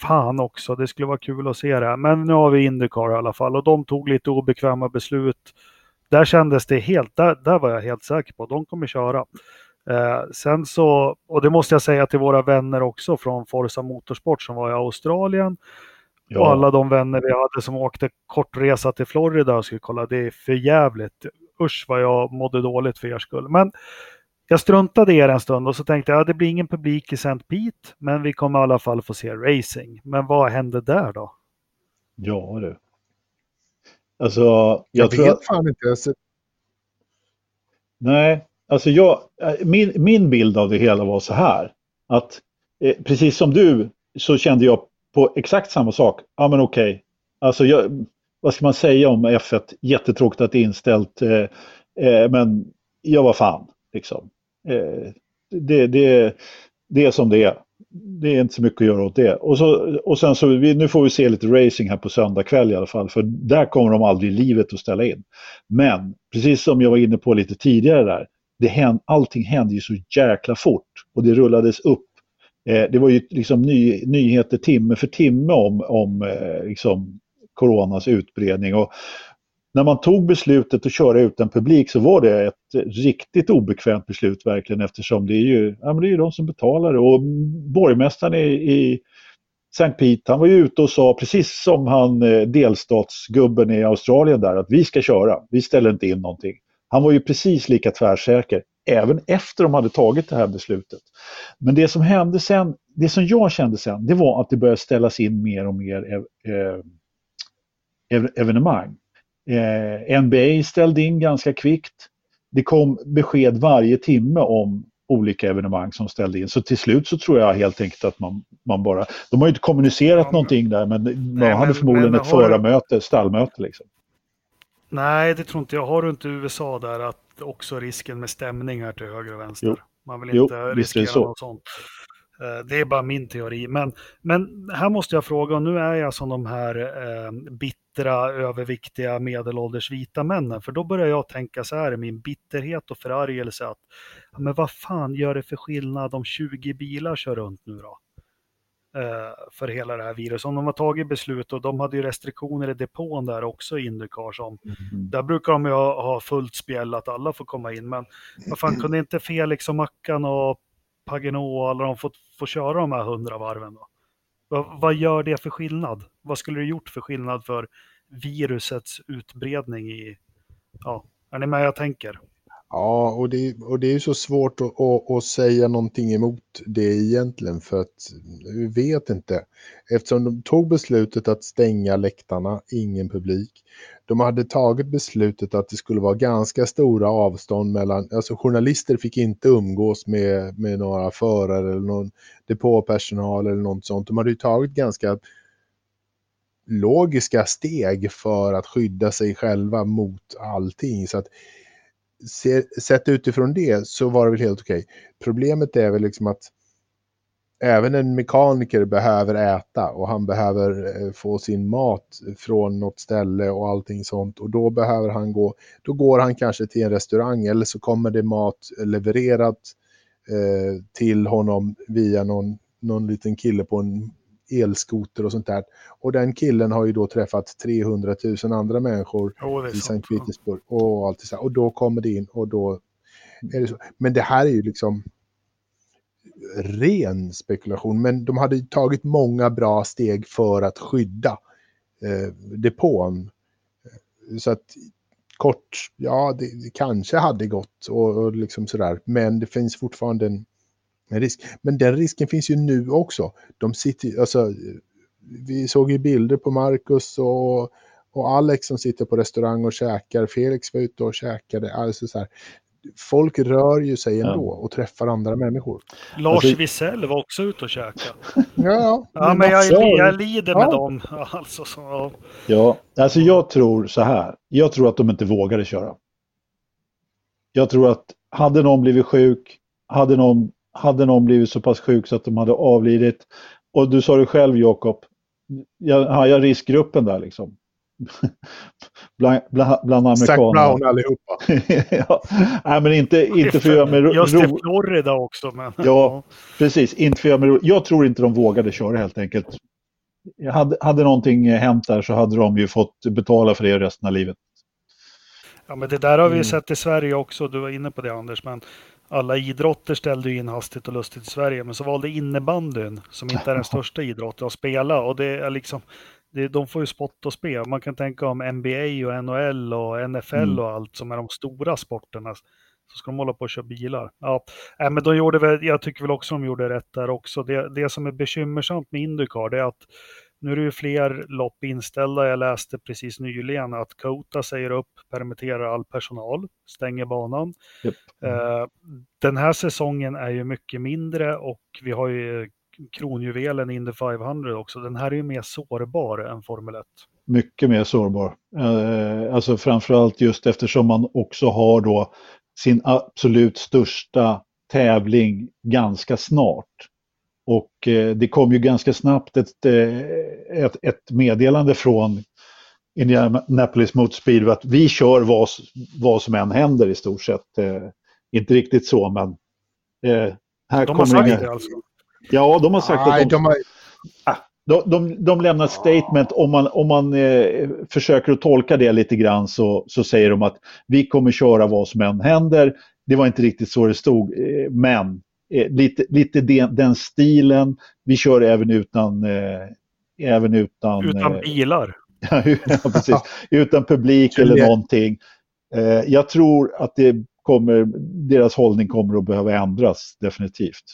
fan också, det skulle vara kul att se det här. Men nu har vi Indycar i alla fall och de tog lite obekväma beslut. Där kändes det helt, där, där var jag helt säker på, de kommer köra. Eh, sen så, och det måste jag säga till våra vänner också från Forza Motorsport som var i Australien. Ja. Och alla de vänner vi hade som åkte kortresa till Florida och skulle kolla, det är för jävligt. Usch vad jag mådde dåligt för er skull. Men jag struntade i er en stund och så tänkte jag, ja, det blir ingen publik i St. Pete, men vi kommer i alla fall få se racing. Men vad hände där då? Ja du. Alltså, jag, jag tror vet att... fan inte. Nej, Alltså jag, eh, min, min bild av det hela var så här. Att eh, precis som du så kände jag på exakt samma sak. Ja men okej. Okay. Alltså jag, vad ska man säga om F1? Jättetråkigt att det är inställt. Eh, eh, men jag var fan. Liksom. Eh, det, det, det är som det är. Det är inte så mycket att göra åt det. Och, så, och sen så, vi, nu får vi se lite racing här på söndag kväll i alla fall. För där kommer de aldrig i livet att ställa in. Men precis som jag var inne på lite tidigare där det händ, allting hände ju så jäkla fort och det rullades upp. Eh, det var ju liksom ny, nyheter timme för timme om, om eh, liksom coronas utbredning. Och när man tog beslutet att köra utan publik så var det ett riktigt obekvämt beslut verkligen eftersom det är ju, ja, men det är ju de som betalar det. Och borgmästaren i, i St. Pete, han var ju ute och sa, precis som han eh, delstatsgubben i Australien där, att vi ska köra, vi ställer inte in någonting. Han var ju precis lika tvärsäker, även efter de hade tagit det här beslutet. Men det som hände sen, det som jag kände sen, det var att det började ställas in mer och mer ev ev evenemang. Eh, NBA ställde in ganska kvickt. Det kom besked varje timme om olika evenemang som ställde in. Så till slut så tror jag helt enkelt att man, man bara... De har ju inte kommunicerat ja, någonting där men man hade förmodligen men, ett förarmöte, stallmöte liksom. Nej, det tror inte jag. Har du inte USA där att också risken med stämningar till höger och vänster? Jo. Man vill inte jo, riskera något sånt. Eh, det är bara min teori. Men, men här måste jag fråga, och nu är jag som de här eh, bittra, överviktiga, medelålders vita männen. För då börjar jag tänka så här i min bitterhet och förargelse att men vad fan gör det för skillnad om 20 bilar kör runt nu då? Eh, för hela det här viruset. Om de har tagit beslut och de hade ju restriktioner i depån där också i Indycar som, mm. där brukar de ju ha, ha fullt spjäll att alla får komma in. Men vad fan kunde inte Felix och Mackan och Pagano och alla de fått få köra de här hundra varven då? Vad, vad gör det för skillnad? Vad skulle det gjort för skillnad för virusets utbredning i... Ja, är ni med jag tänker? Ja, och det, och det är ju så svårt att, att, att, säga någonting emot det egentligen för att vi vet inte. Eftersom de tog beslutet att stänga läktarna, ingen publik. De hade tagit beslutet att det skulle vara ganska stora avstånd mellan, alltså journalister fick inte umgås med, med några förare eller någon depåpersonal eller något sånt. De hade ju tagit ganska logiska steg för att skydda sig själva mot allting. Så att sett utifrån det så var det väl helt okej. Problemet är väl liksom att även en mekaniker behöver äta och han behöver eh, få sin mat från något ställe och allting sånt och då behöver han gå, då går han kanske till en restaurang eller så kommer det mat levererat eh, till honom via någon, någon liten kille på en elskoter och sånt där. Och den killen har ju då träffat 300 000 andra människor oh, i Sankt Petersburg och allt det Och då kommer det in och då är det så. Men det här är ju liksom ren spekulation. Men de hade tagit många bra steg för att skydda eh, depån. Så att kort, ja, det, det kanske hade gått och, och liksom sådär. Men det finns fortfarande en en risk. Men den risken finns ju nu också. De sitter, alltså, vi såg ju bilder på Marcus och, och Alex som sitter på restaurang och käkar. Felix var ute och käkade. Alltså så här, folk rör ju sig ändå ja. och träffar andra människor. Lars alltså, Wisell var också ute och käkade. ja, ja, men jag, jag lider med ja. dem. Alltså, så, ja. ja, alltså jag tror så här. Jag tror att de inte vågade köra. Jag tror att hade någon blivit sjuk, hade någon hade någon blivit så pass sjuk så att de hade avlidit. Och du sa det själv Jakob, jag har jag riskgruppen där liksom. bland, bland, bland amerikanerna. Zac Brown allihopa. ja. Nej, men inte, inte för att göra mig Just i Florida också. Men... ja, precis. Inte för att göra mig Jag tror inte de vågade köra helt enkelt. Hade, hade någonting hänt där så hade de ju fått betala för det resten av livet. Ja, men det där har vi mm. sett i Sverige också. Du var inne på det Anders. Men alla idrotter ställde in hastigt och lustigt i Sverige, men så valde innebandyn, som inte är den största idrotten, att spela. Och det är liksom, det, de får ju spott och spel. Man kan tänka om NBA och NHL och NFL mm. och allt som är de stora sporterna. Så ska de hålla på och köra bilar. Ja, äh, men de gjorde väl, jag tycker väl också de gjorde rätt där också. Det, det som är bekymmersamt med Indycar, det är att nu är det ju fler lopp inställda. Jag läste precis nyligen att Kota säger upp, permitterar all personal, stänger banan. Yep. Uh, den här säsongen är ju mycket mindre och vi har ju kronjuvelen Indy 500 också. Den här är ju mer sårbar än Formel 1. Mycket mer sårbar. Uh, alltså framförallt just eftersom man också har då sin absolut största tävling ganska snart. Och eh, det kom ju ganska snabbt ett, eh, ett, ett meddelande från Indianapolis Motor Speedway att vi kör vad, vad som än händer i stort sett. Eh, inte riktigt så, men... Eh, här de har sagt inga... det alltså? Ja, de har sagt Aj, att de... de, har... ah, de, de, de lämnar ett statement, om man, om man eh, försöker att tolka det lite grann så, så säger de att vi kommer köra vad som än händer. Det var inte riktigt så det stod, eh, men eh, lite, lite den, den, stilen. Vi kör även utan... Eh, även utan, utan eh, bilar? ja, precis. utan publik eller någonting. Eh, jag tror att det kommer, deras hållning kommer att behöva ändras definitivt.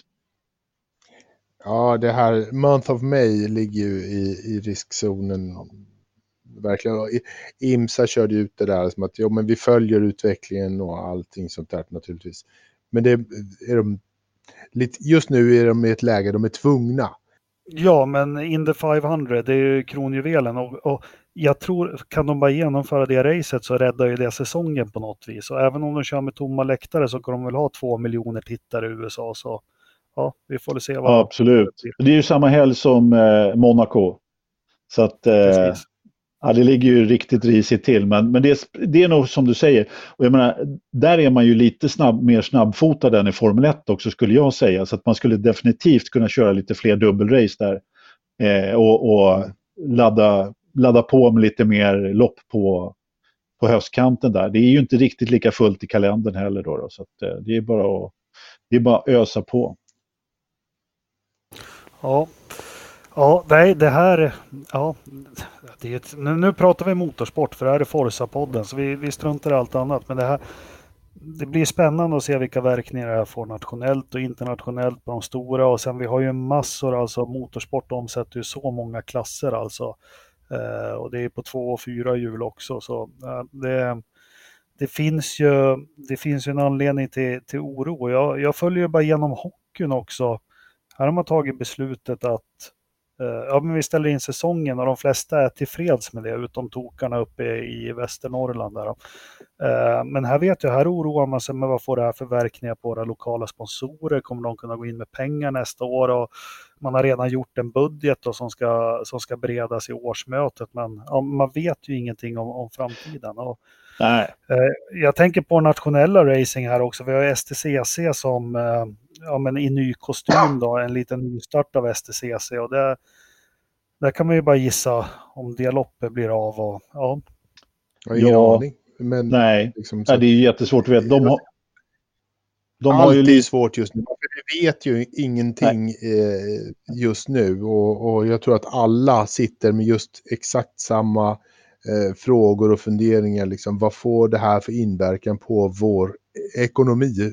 Ja, det här Month of May ligger ju i, i riskzonen. Verkligen. IMSA körde ut det där som att jo, men vi följer utvecklingen och allting sånt där naturligtvis. Men det är de just nu är de i ett läge de är tvungna. Ja, men Indy 500, det är ju kronjuvelen och, och jag tror, kan de bara genomföra det racet så räddar ju det säsongen på något vis. Och även om de kör med tomma läktare så kommer de väl ha två miljoner tittare i USA. Så ja, vi får väl se vad... Ja, absolut. Det är ju samma helg som eh, Monaco. Så att eh, Ja, det ligger ju riktigt risigt till, men, men det, är, det är nog som du säger. Och jag menar, där är man ju lite snabb, mer snabbfotad än i Formel 1 också skulle jag säga. Så att man skulle definitivt kunna köra lite fler dubbelrace där. Eh, och, och ladda, ladda på med lite mer lopp på, på höstkanten där. Det är ju inte riktigt lika fullt i kalendern heller då. då så att, eh, det, är bara att, det är bara att ösa på. Ja, Ja, nej, det här... Ja, det är ett, nu, nu pratar vi motorsport för det här är Forza-podden så vi, vi struntar i allt annat. Men det här... Det blir spännande att se vilka verkningar det här får nationellt och internationellt på de stora och sen vi har ju massor, alltså motorsport omsätter ju så många klasser alltså. Eh, och det är på två och fyra hjul också så eh, det, det, finns ju, det finns ju en anledning till, till oro. Jag, jag följer bara igenom hockeyn också. Här har man tagit beslutet att ja, men vi ställer in säsongen och de flesta är tillfreds med det, utom tokarna uppe i Västernorrland. Där. Eh, men här vet jag, här oroar man sig med vad får det här för verkningar på våra lokala sponsorer? Kommer de kunna gå in med pengar nästa år? Och man har redan gjort en budget då som, ska, som ska beredas i årsmötet, men ja, man vet ju ingenting om, om framtiden. Och, Nej. Eh, jag tänker på nationella racing här också. Vi har STCC som ja, men i ny kostym då, en liten nystart av STCC. Och det, där kan man ju bara gissa om det loppet blir av. Och, ja. Jag ingen ja, aning. Men nej, liksom så... nej, det är jättesvårt att veta. De har, de Allt har ju... är svårt just nu. Vi vet ju ingenting eh, just nu och, och, jag tror att alla sitter med just exakt samma eh, frågor och funderingar. Liksom, vad får det här för inverkan på vår ekonomi?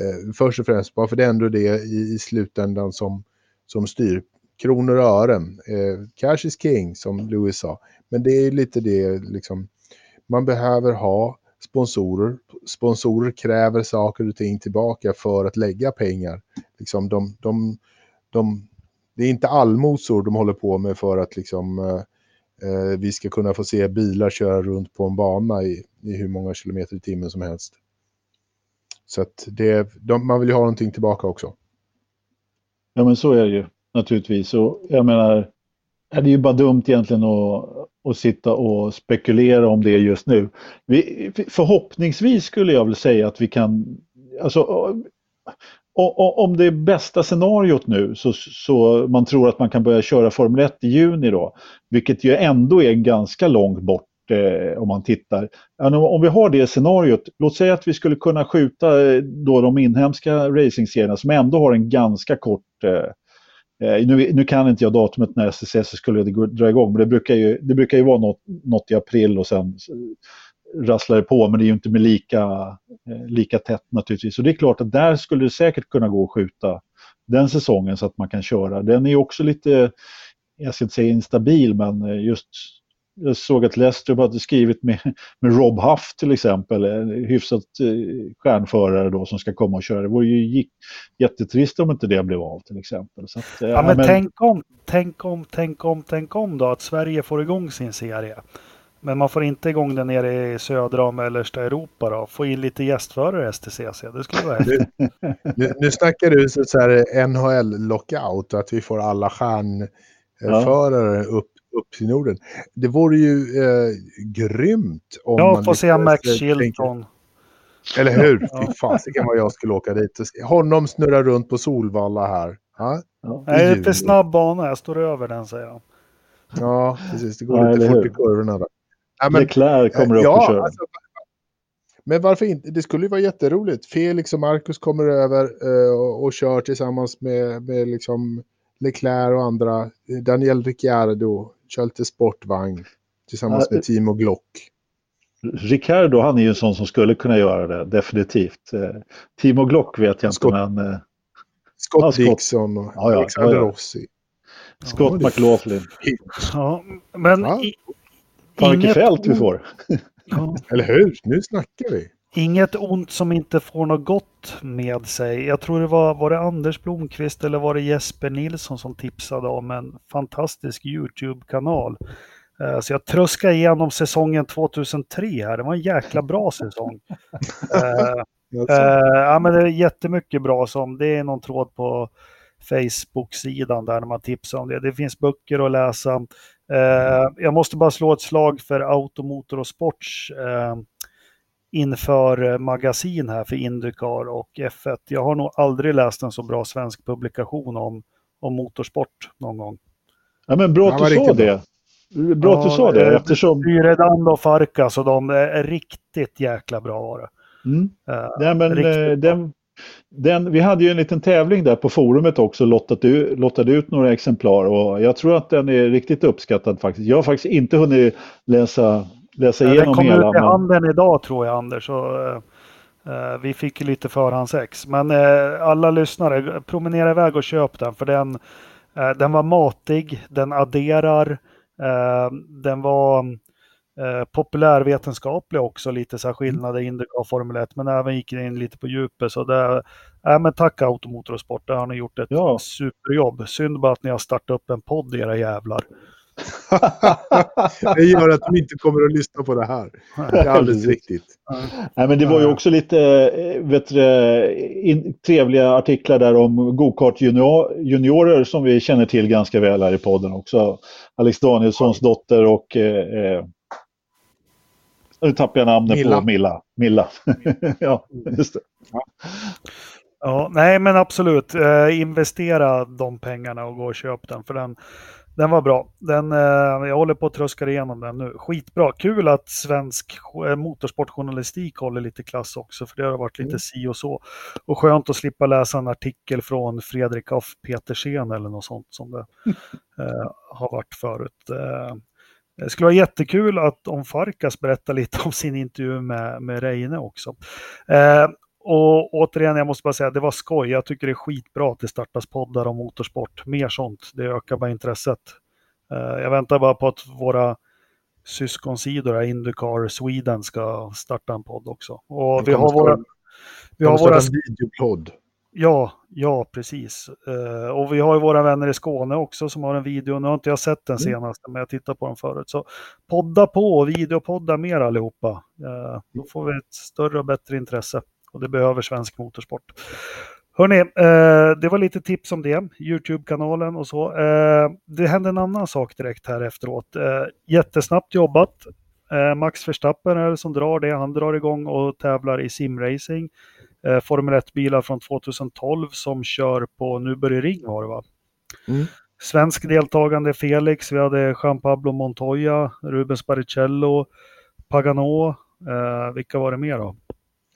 Eh, först och främst, bara för det är ändå det i, i slutändan som, som styr. Kronor och ören. Eh, cash is king, som Louis sa. Men det är lite det, liksom, man behöver ha sponsorer. Sponsorer kräver saker och ting tillbaka för att lägga pengar. Liksom de, de, de, det är inte allmosor de håller på med för att liksom, eh, eh vi ska kunna få se bilar köra runt på en bana i, i hur många kilometer i timmen som helst. Så att det, de, man vill ju ha någonting tillbaka också. Ja men så är det ju naturligtvis. Och jag menar, det är ju bara dumt egentligen att, att sitta och spekulera om det just nu. Vi, förhoppningsvis skulle jag väl säga att vi kan, alltså om det är bästa scenariot nu så, så man tror att man kan börja köra Formel 1 i juni då, vilket ju ändå är ganska långt bort eh, om man tittar. Om vi har det scenariot, låt säga att vi skulle kunna skjuta eh, då de inhemska racingserierna som ändå har en ganska kort eh, eh nu, nu, kan inte jag datumet när SSS skulle dra igång, men det brukar ju, det brukar ju vara något, något i april och sen rasslar det på, men det är ju inte med lika, eh, lika tätt naturligtvis. Och det är klart att där skulle det säkert kunna gå att skjuta den säsongen så att man kan köra. Den är också lite, jag ska inte säga instabil, men eh, just jag såg att Leicester hade skrivit med, med Rob Huff till exempel, en hyfsat eh, stjärnförare då som ska komma och köra. Det vore ju jättetrist om inte det blev av till exempel. Så att, eh, ja, men, men, Tänk, om, tänk om, tänk om, tänk om då att Sverige får igång sin serie. Men man får inte igång den nere i södra och mellersta Europa då. Få in lite gästförare i STCC, det skulle vara häftigt. nu, nu snackar du så här NHL-lockout, att vi får alla stjärnförare ja. upp upp till Norden. Det vore ju eh, grymt om ja, man... få se Max Chilton. Eller hur? Ja. Fy fasiken vad jag skulle åka dit. Honom snurra runt på Solvalla här. Ja? Ja. Det är för snabb bana, jag står över den säger han. Ja, precis. Det går ja, lite fort i kurvorna. Där. Ja, men, Leclerc kommer upp ja, och kör. Alltså, men varför inte? Det skulle ju vara jätteroligt. Felix och Marcus kommer över uh, och, och kör tillsammans med, med liksom Leclerc och andra. Daniel Ricciardo, kör lite sportvagn tillsammans med Timo Glock. Ricardo, han är ju en sån som skulle kunna göra det, definitivt. Eh, Timo Glock vet jag Scott, inte, men... Eh, Scott, ja, Scott Dixon och ja, ja, Alexander ja, Rossi. Scott ja, McLaughlin. Ja, men... Ja. I, Fan vilket fält vi får. Eller hur? Nu snackar vi. Inget ont som inte får något gott med sig. Jag tror det var, var det Anders Blomqvist eller var det Jesper Nilsson som tipsade om en fantastisk YouTube-kanal. Uh, så jag tröskade igenom säsongen 2003 här. Det var en jäkla bra säsong. Uh, uh, ja, men det är jättemycket bra som, det är någon tråd på Facebook-sidan där när man tipsar om det. Det finns böcker att läsa. jag måste bara slå ett slag för Automotor och Sports inför eh, magasin här för Indycar och F1. Jag har nog aldrig läst en så bra svensk publikation om, om motorsport någon gång. Ja, men bra att du sa det. Bra att du sa det eftersom... Fyredand och Farkas och de är riktigt jäkla bra var det. Mm. Uh, ja, men, den, Den, vi hade ju en liten tävling där på forumet också, lottade, lottade ut några exemplar och jag tror att den är riktigt uppskattad faktiskt. Jag har faktiskt inte hunnit läsa, läsa igenom hela. Den kommer ut i handeln idag tror jag Anders. Så, uh, vi fick lite förhandsex. Men uh, alla lyssnare, promenera iväg och köp den för den, uh, den var matig, den adderar, den var Eh, populärvetenskaplig också, lite så här mm. skillnader, Indycar och Formel 1, men även gick in lite på djupet. Så det, äh, men tack Automotor och Sport, där har ni gjort ett ja. superjobb. Synd bara att ni har startat upp en podd era jävlar. det gör att de inte kommer att lyssna på det här. Det är alldeles riktigt. Nej, men det var ju också lite eh, vet du, in, trevliga artiklar där om gokart junior, juniorer som vi känner till ganska väl här i podden också. Alex Danielssons dotter och eh, eh nu tappar jag namnet Milla. på Milla. Milla. ja, just det. Ja. ja. nej men absolut. Eh, investera de pengarna och gå och köp den. För den, den var bra. Den, eh, jag håller på att tröska igenom den nu. Skitbra. Kul att svensk eh, motorsportjournalistik håller lite klass också. För det har varit lite mm. si och så. Och skönt att slippa läsa en artikel från Fredrik af Petersen eller något sånt som det eh, har varit förut. Eh, det skulle vara jättekul att om Farkas berättar lite om sin intervju med, med Reine också. Eh, och återigen, jag måste bara säga, det var skoj. Jag tycker det är skitbra att det startas poddar om motorsport. Mer sånt, det ökar bara intresset. Eh, jag väntar bara på att våra syskonsidor, Indycar Sweden, ska starta en podd också. Och vi har våra... Vi har våra... videopodd. Ja, ja precis. Uh, och vi har ju våra vänner i Skåne också som har en video. Nu har inte jag sett den mm. senaste, men jag tittat på den förut. Så podda på och videopodda mer allihopa. Uh, då får vi ett större och bättre intresse. Och det behöver svensk motorsport. Hörni, uh, det var lite tips om det. Youtube-kanalen och så. det hände en annan sak direkt här efteråt. jättesnabbt jobbat. Max Verstappen är det som drar det. Han drar igång och tävlar i simracing eh, Formel 1-bilar från 2012 som kör på Nuberg Ring var det va? Mm. Svensk deltagande Felix, vi hade Jean Pablo Montoya, Rubens Barrichello, Pagano, eh, vilka var det mer då?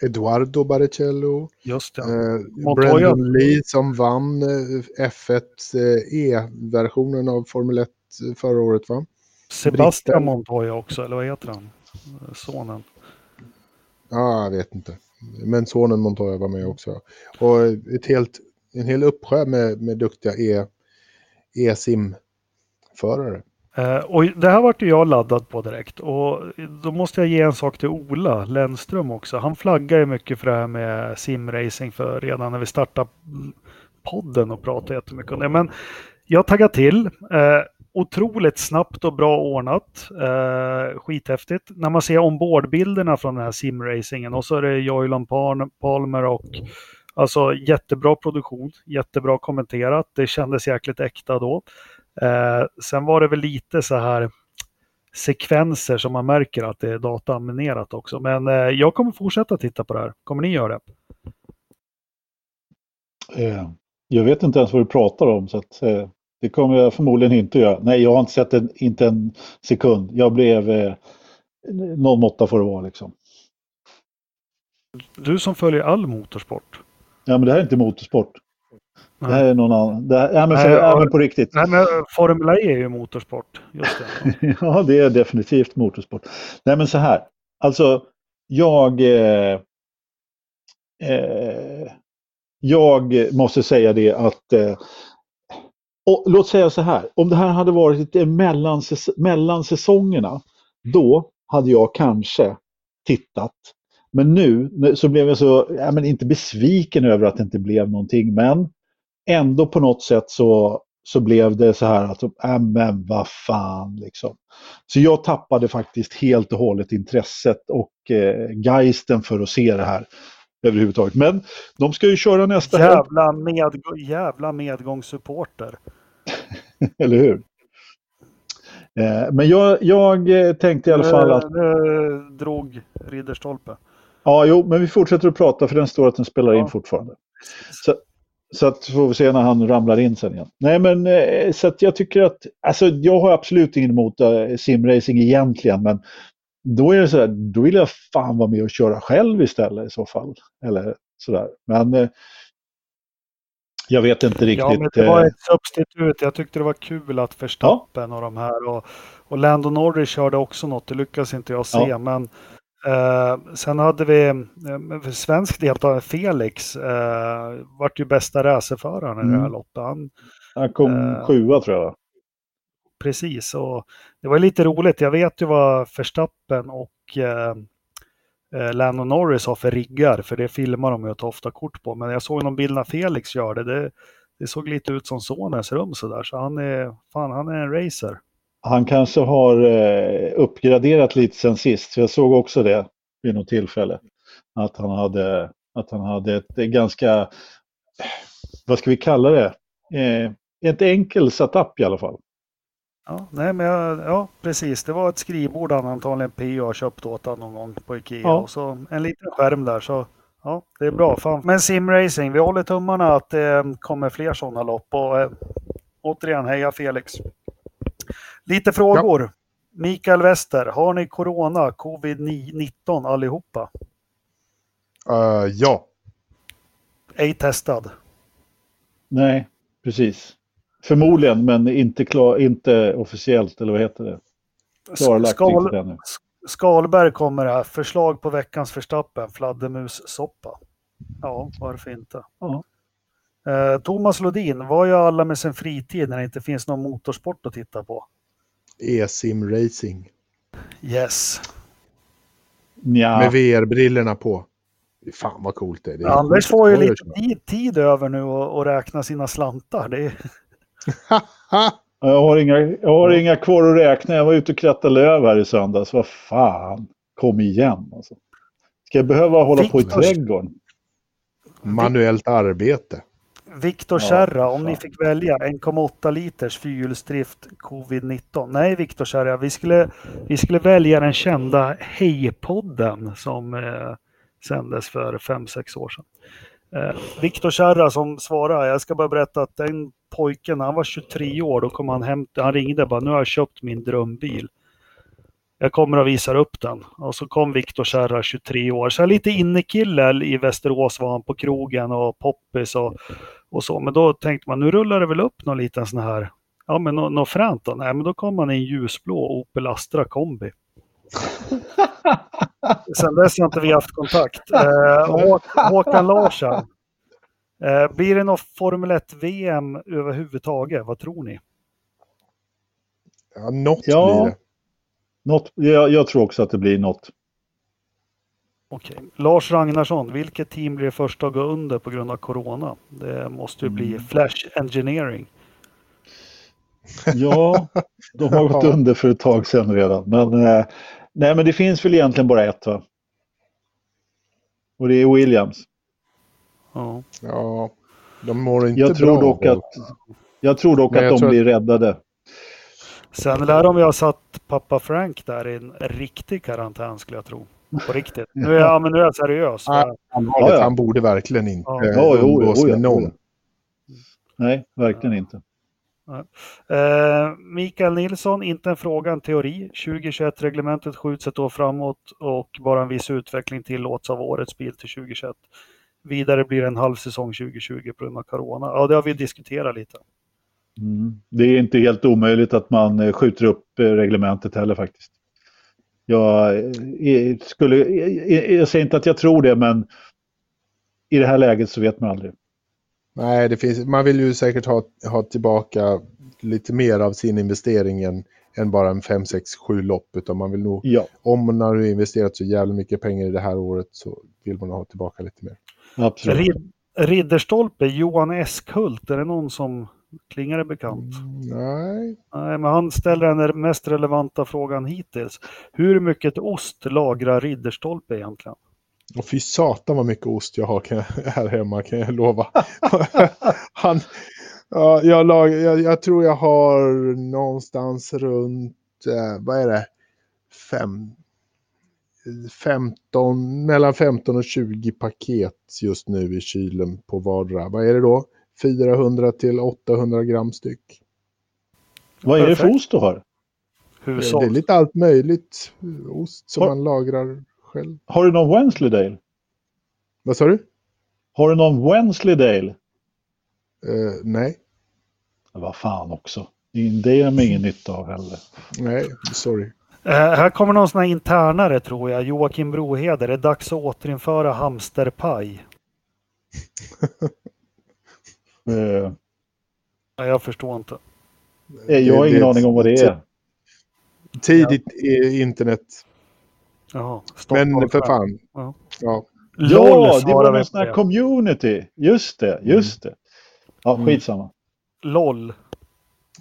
Eduardo Barrichello. Just det. Eh, Brendan Lee som vann eh, F1 eh, E-versionen av Formel 1 eh, förra året va? Sebastian Britten. Montoya också, eller vad heter han? Sonen. Ja, jag vet inte. Men sonen Montoya var med också. Och ett helt, en hel uppsjö med, med duktiga e, e-sim-förare. Uh, och det här vart jag laddad på direkt och då måste jag ge en sak till Ola Lennström också. Han flaggar ju mycket för det här med simracing för redan när vi startade podden och pratade jättemycket om det. Men jag taggar till. Uh, otroligt snabbt och bra ordnat. Eh, skithäftigt. När man ser ombordbilderna från den här simracingen och så är det Joylan Palmer och alltså jättebra produktion, jättebra kommenterat. Det kändes jäkligt äkta då. Eh, sen var det väl lite så här sekvenser som man märker att det är dataanimerat också. Men eh, jag kommer fortsätta titta på det här. Kommer ni göra det? Eh, jag vet inte ens vad du pratar om så att, eh, det kommer jag förmodligen inte göra. Nej, jag har inte sett en, inte en sekund. Jag blev eh, någon måtta får det vara liksom. Du som följer all motorsport. Ja, men det här är inte motorsport. Nej. Det här är någon annan. Det här, ja, men, för, nej, ja, men på riktigt. Nej, men Formel E är ju motorsport. Just det. ja, det är definitivt motorsport. Nej, men så här. Alltså, jag... Eh, eh, jag måste säga det att eh, och låt säga så här, om det här hade varit mellan, mellan säsongerna, då hade jag kanske tittat. Men nu så blev jag så, ja, men inte besviken över att det inte blev någonting, men ändå på något sätt så, så blev det så här att, ja men vad fan liksom. Så jag tappade faktiskt helt och hållet intresset och eh, geisten för att se det här överhuvudtaget. Men de ska ju köra nästa jävla Med, jävla medgångssupporter. Eller hur? Eh, men jag, jag eh, tänkte i alla fall att... Nu drog Ridderstolpe. Ja, jo, men vi fortsätter att prata för den står att den spelar ja. in fortfarande. Så, så att får vi se när han ramlar in sen igen. Nej, men eh, så att jag tycker att, alltså jag har absolut inget emot simracing egentligen, men då är det så här, då vill jag fan vara med och köra själv istället i så fall. Eller sådär. Men eh, jag vet inte riktigt. Ja, men det var ett substitut. Jag tyckte det var kul att Verstappen ja. och de här och, och Lando Norris körde också något. Det lyckas inte jag se, ja. men Eh, sen hade vi eh, svensk deltagare Felix, eh, vart ju bästa racerföraren mm. i det här mm. loppet. Han, han kom eh, sjua tror jag. Precis, och det var lite roligt. Jag vet ju vad Verstappen och eh, eh Lando Norris har för riggar, för det filmar de ju tar ofta kort på. Men jag såg någon bild när Felix gör det. Det, det såg lite ut som sonens rum sådär, så han är, fan, han är en racer. Han kanske har eh, uppgraderat lite sen sist, för jag såg också det vid något tillfälle. Att han hade, att han hade ett ganska, vad ska vi kalla det, eh, ett enkel setup i alla fall. Ja, nej, men jag, ja, precis. Det var ett skrivbord han antagligen PO har köpt åt honom någon gång på Ikea. Ja. Och så en liten skärm där. Så ja, det är bra. Fan. Men simracing, vi håller tummarna att det kommer fler sådana lopp. Och äh, återigen, heja Felix! Lite frågor. Ja. Mikael Wester, har ni corona, covid-19 allihopa? Uh, ja. Ej testad? Nej, precis. Förmodligen, men inte, klar, inte officiellt, eller vad heter det? Klarlagt Skal, Skalberg kommer här. Förslag på veckans förstappen, fladdermussoppa. Ja, varför inte? Ja. Eh, Thomas Lodin, vad gör alla med sin fritid när det inte finns någon motorsport att titta på? E-sim racing. Yes. Ja. Med VR-brillorna på. Fan vad coolt det är. Det är Anders får ju lite tid, tid över nu och, räkna sina slantar. Det är... jag, har inga, jag har inga kvar att räkna. Jag var ute och krattade löv här i söndags. Vad fan, kom igen alltså. Ska jag behöva hålla Fick på i trädgården? Manuellt arbete. Viktor Kärra, ja, om ni fick välja 1,8 liters fyrhjulsdrift covid-19. Nej, Viktor Kärra, vi skulle, vi skulle välja den kända Hej-podden som eh, sändes för 5-6 år sedan. Eh, Viktor Kärra som svarar, jag ska bara berätta att den pojken, han var 23 år, då kom han hem, han ringde bara, nu har jag köpt min drömbil. Jag kommer och visar upp den. Och så kom Viktor Kärra, 23 år. Så lite innekille i Västerås var han på krogen och poppis och och så. Men då tänkte man, nu rullar det väl upp någon liten sån här, ja men något nå fränt då? Nej, men då kom man i en ljusblå Opel Astra kombi. Sen dess har inte vi haft kontakt. Eh, Håkan Larsson. Eh, blir det något Formel 1-VM överhuvudtaget? Vad tror ni? Ja, något ja, blir det. Något, jag, jag tror också att det blir något. Okej. Lars Ragnarsson, vilket team blir första att gå under på grund av corona? Det måste ju bli mm. Flash Engineering. Ja, de har gått under för ett tag sedan redan. Men, eh, nej, men det finns väl egentligen bara ett va? Och det är Williams. Ja, ja de mår inte jag tror bra. Dock att, jag tror dock att de tror... blir räddade. Sen lär de ju ha satt pappa Frank där i en riktig karantän skulle jag tro. På riktigt. Nu är jag, men nu är jag seriös. Ja, han, ja, ja. han borde verkligen inte ja. ja, umgås jo, jo, med någon. Nej, verkligen inte. Uh, Mikael Nilsson, inte en fråga, en teori. 2021-reglementet skjuts ett år framåt och bara en viss utveckling tillåts av årets bil till 2021. Vidare blir det en halv säsong 2020 på grund av corona. Ja, det har vi diskuterat lite. Mm. Det är inte helt omöjligt att man eh, skjuter upp eh, reglementet heller faktiskt. Jag, skulle, jag säger inte att jag tror det, men i det här läget så vet man aldrig. Nej, det finns, man vill ju säkert ha, ha tillbaka lite mer av sin investering än, än bara en 5, 6, 7 lopp. Utan man vill nog, ja. om man har investerat så jävla mycket pengar i det här året så vill man ha tillbaka lite mer. Absolut. Rid, Ridderstolpe, Johan Eskult, är det någon som Klingar det bekant? Mm, nej. Nej, men han ställer den mest relevanta frågan hittills. Hur mycket ost lagrar Ridderstolpe egentligen? Och fy satan vad mycket ost jag har här hemma kan jag lova. han, ja, jag, lag, jag, jag, tror jag har någonstans runt, eh, vad är det, Fem, 15, mellan 15 och 20 paket just nu i kylen på vardera. Vad är det då? 400 till 800 gram styck. Vad är det för ost du har? Hushåll. Det är lite allt möjligt ost som har, man lagrar själv. Har du någon Wensleydale? Vad sa du? Har du någon Wensleydale? Uh, nej. Vad fan också. Det är de ingen nytta av heller. Nej, sorry. Uh, här kommer någon sån här internare tror jag. Joakim Broheder. Det är dags att återinföra hamsterpaj. uh. Nej, jag förstår inte. Jag har ingen det, aning om vad det är. Tidigt ja. internet. Jaha, Men för fan. Ja. ja. Ja, det var någon sån här community. Just det, just det. Ja, mm. skitsamma. LOL.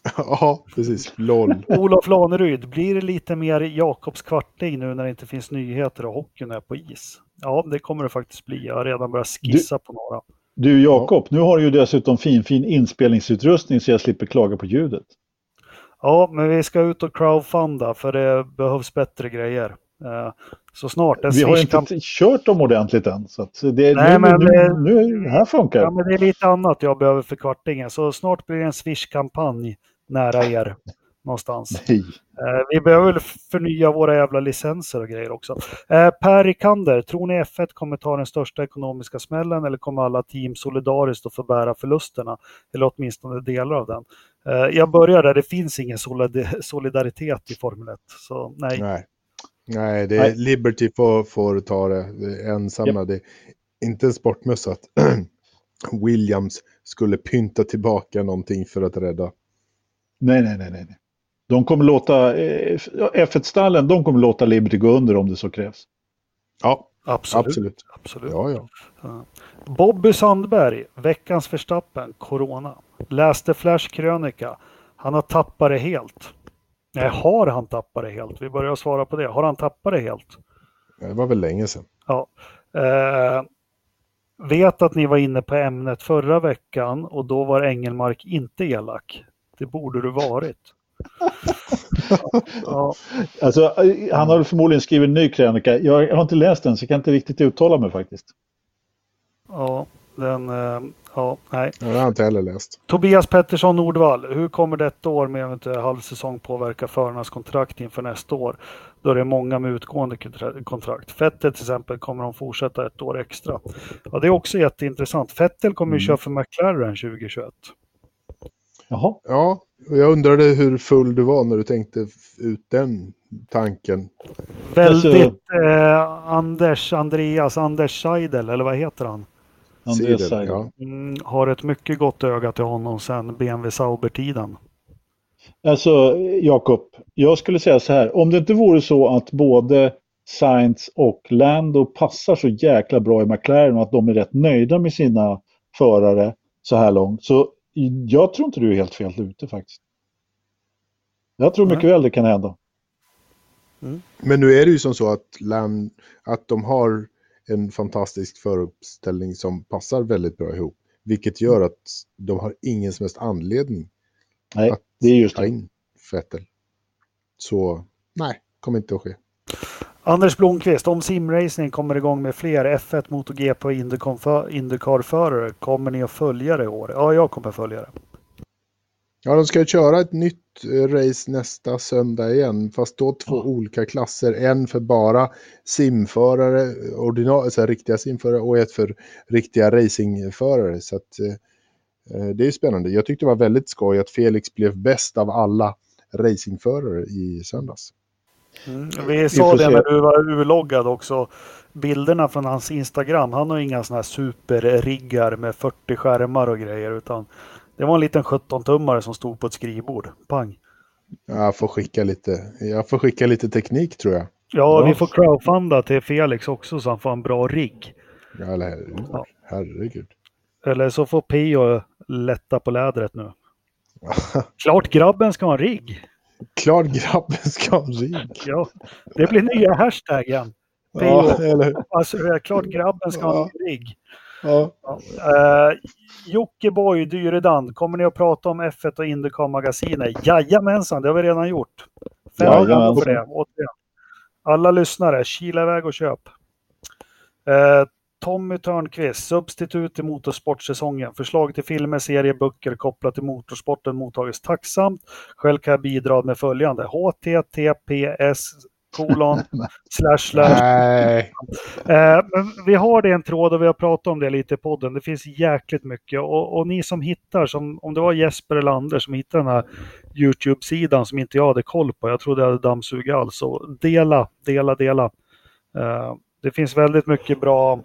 ja, precis. LOL. Olof Laneryd, blir det lite mer Jakobs kvarting nu när det inte finns nyheter och hockeyn är på is? Ja, det kommer det faktiskt bli. Jag har redan börjat skissa du, på några. Du Jakob, ja. nu har du ju dessutom fin, fin inspelningsutrustning så jag slipper klaga på ljudet. Ja, men vi ska ut och crowdfunda för det behövs bättre grejer. Eh, så snart. Vi har inte kan... kört dem ordentligt än. Så det, Nej, nu, men, nu, nu, nu, här funkar ja, men Det är lite annat jag behöver för kvartingen. Så snart blir det en Swish-kampanj nära er någonstans. Nej. Eh, vi behöver förnya våra jävla licenser och grejer också. Eh, per Rikander, tror ni F1 kommer ta den största ekonomiska smällen eller kommer alla team solidariskt att få bära förlusterna? Eller åtminstone delar av den. Eh, jag börjar där, det finns ingen solidaritet i Formel 1. Så nej. nej. Nej, det är Nej. Liberty får, får ta det, det ensamma. Yep. Det är inte en sportmössa att Williams skulle pynta tillbaka någonting för att rädda. Nej, nej, nej, nej. De kommer låta, eh, F1-stallen, de kommer låta Liberty gå under om det så krävs. Ja, absolut. Absolut. absolut. Ja, ja. Bobby Sandberg, veckans förstappen, Corona. Läste Flash krönika. Han har tappat det helt. Nej, har han tappat det helt? Vi börjar svara på det. Har han tappat det helt? Det var väl länge sedan. Ja. Eh, vet att ni var inne på ämnet förra veckan och då var Engelmark inte elak. Det borde du varit. Ja. Alltså, han har förmodligen skrivit en ny krönika. Jag har inte läst den så jag kan inte riktigt uttala mig faktiskt. Ja, den, eh, ja, nej. Jag har inte heller läst. Tobias Pettersson Nordvall, hur kommer detta år med eventuell halvsäsong påverka förarnas kontrakt inför nästa år? Då det är många med utgående kontrakt. Fettel till exempel kommer de fortsätta ett år extra. Ja, det är också jätteintressant. Fettel kommer mm. ju köra för McLaren 2021. Jaha. Ja, jag undrade hur full du var när du tänkte ut den tanken. Väldigt eh, Anders, Andreas, Anders Seidel, eller vad heter han? Andreas Seidel, ja. Mm, har ett mycket gott öga till honom sedan BMW Sauber-tiden. Alltså, Jakob, jag skulle säga så här. Om det inte vore så att både Sainz och Lando passar så jäkla bra i McLaren och att de är rätt nöjda med sina förare så här långt. Så jag tror inte du är helt fel ute faktiskt. Jag tror mycket mm. väl det kan hända. Mm. Men nu är det ju som så att, Land, att de har en fantastisk föruppställning som passar väldigt bra ihop. Vilket gör att de har ingen som helst anledning nej, att det är just ta in Vettel. Så nej, kommer inte att ske. Anders Blomqvist, om simracing kommer igång med fler F1, MotoGP och Indycar-förare, kommer ni att följa det i år? Ja, jag kommer följa det. Ja, de ska köra ett nytt eh, race nästa söndag igen, fast då två ja. olika klasser. En för bara simförare, ordinarie, riktiga simförare och ett för riktiga racingförare. Så att, eh, eh, det är spännande. Jag tyckte det var väldigt skoj att Felix blev bäst av alla racingförare i söndags. Mm. Vi sa det när du var urloggad också. Bilderna från hans Instagram. Han har inga sådana här superriggar med 40 skärmar och grejer. Utan det var en liten 17-tummare som stod på ett skrivbord. Pang. Jag får skicka lite, jag får skicka lite teknik tror jag. Ja, ja. vi får crowdfunda till Felix också så han får en bra rigg. Ja, eller, ja. herregud. Eller så får Pio lätta på lädret nu. Klart grabben ska ha en rigg. Klart grabben ska ha en. Ja, det blir nya hashtaggen. Ja, eller... Alltså, klart grabben ska ha en rigg. Ja. Ja. Uh, Jockiboi Dyredan, kommer ni att prata om F1 och Indycar-magasinet? Jajamensan, det har vi redan gjort. Fem ja, för det, återigen. Alla lyssnare, kila iväg och köp. Uh, Tommy Törnqvist, substitut i motorsportsäsongen. Förslag till filmer, serier, böcker kopplat till motorsporten mottagits tacksamt. Själv kan jag bidra med följande. HTTPS kolon, slash, slash. Nej. Eh, vi har det en tråd och vi har pratat om det lite i podden. Det finns jäkligt mycket och, och ni som hittar, som, om det var Jesper eller Anders som hittade den här YouTube-sidan som inte jag hade koll på, jag trodde jag hade dammsugit alls, dela, dela, dela. Eh, det finns väldigt mycket bra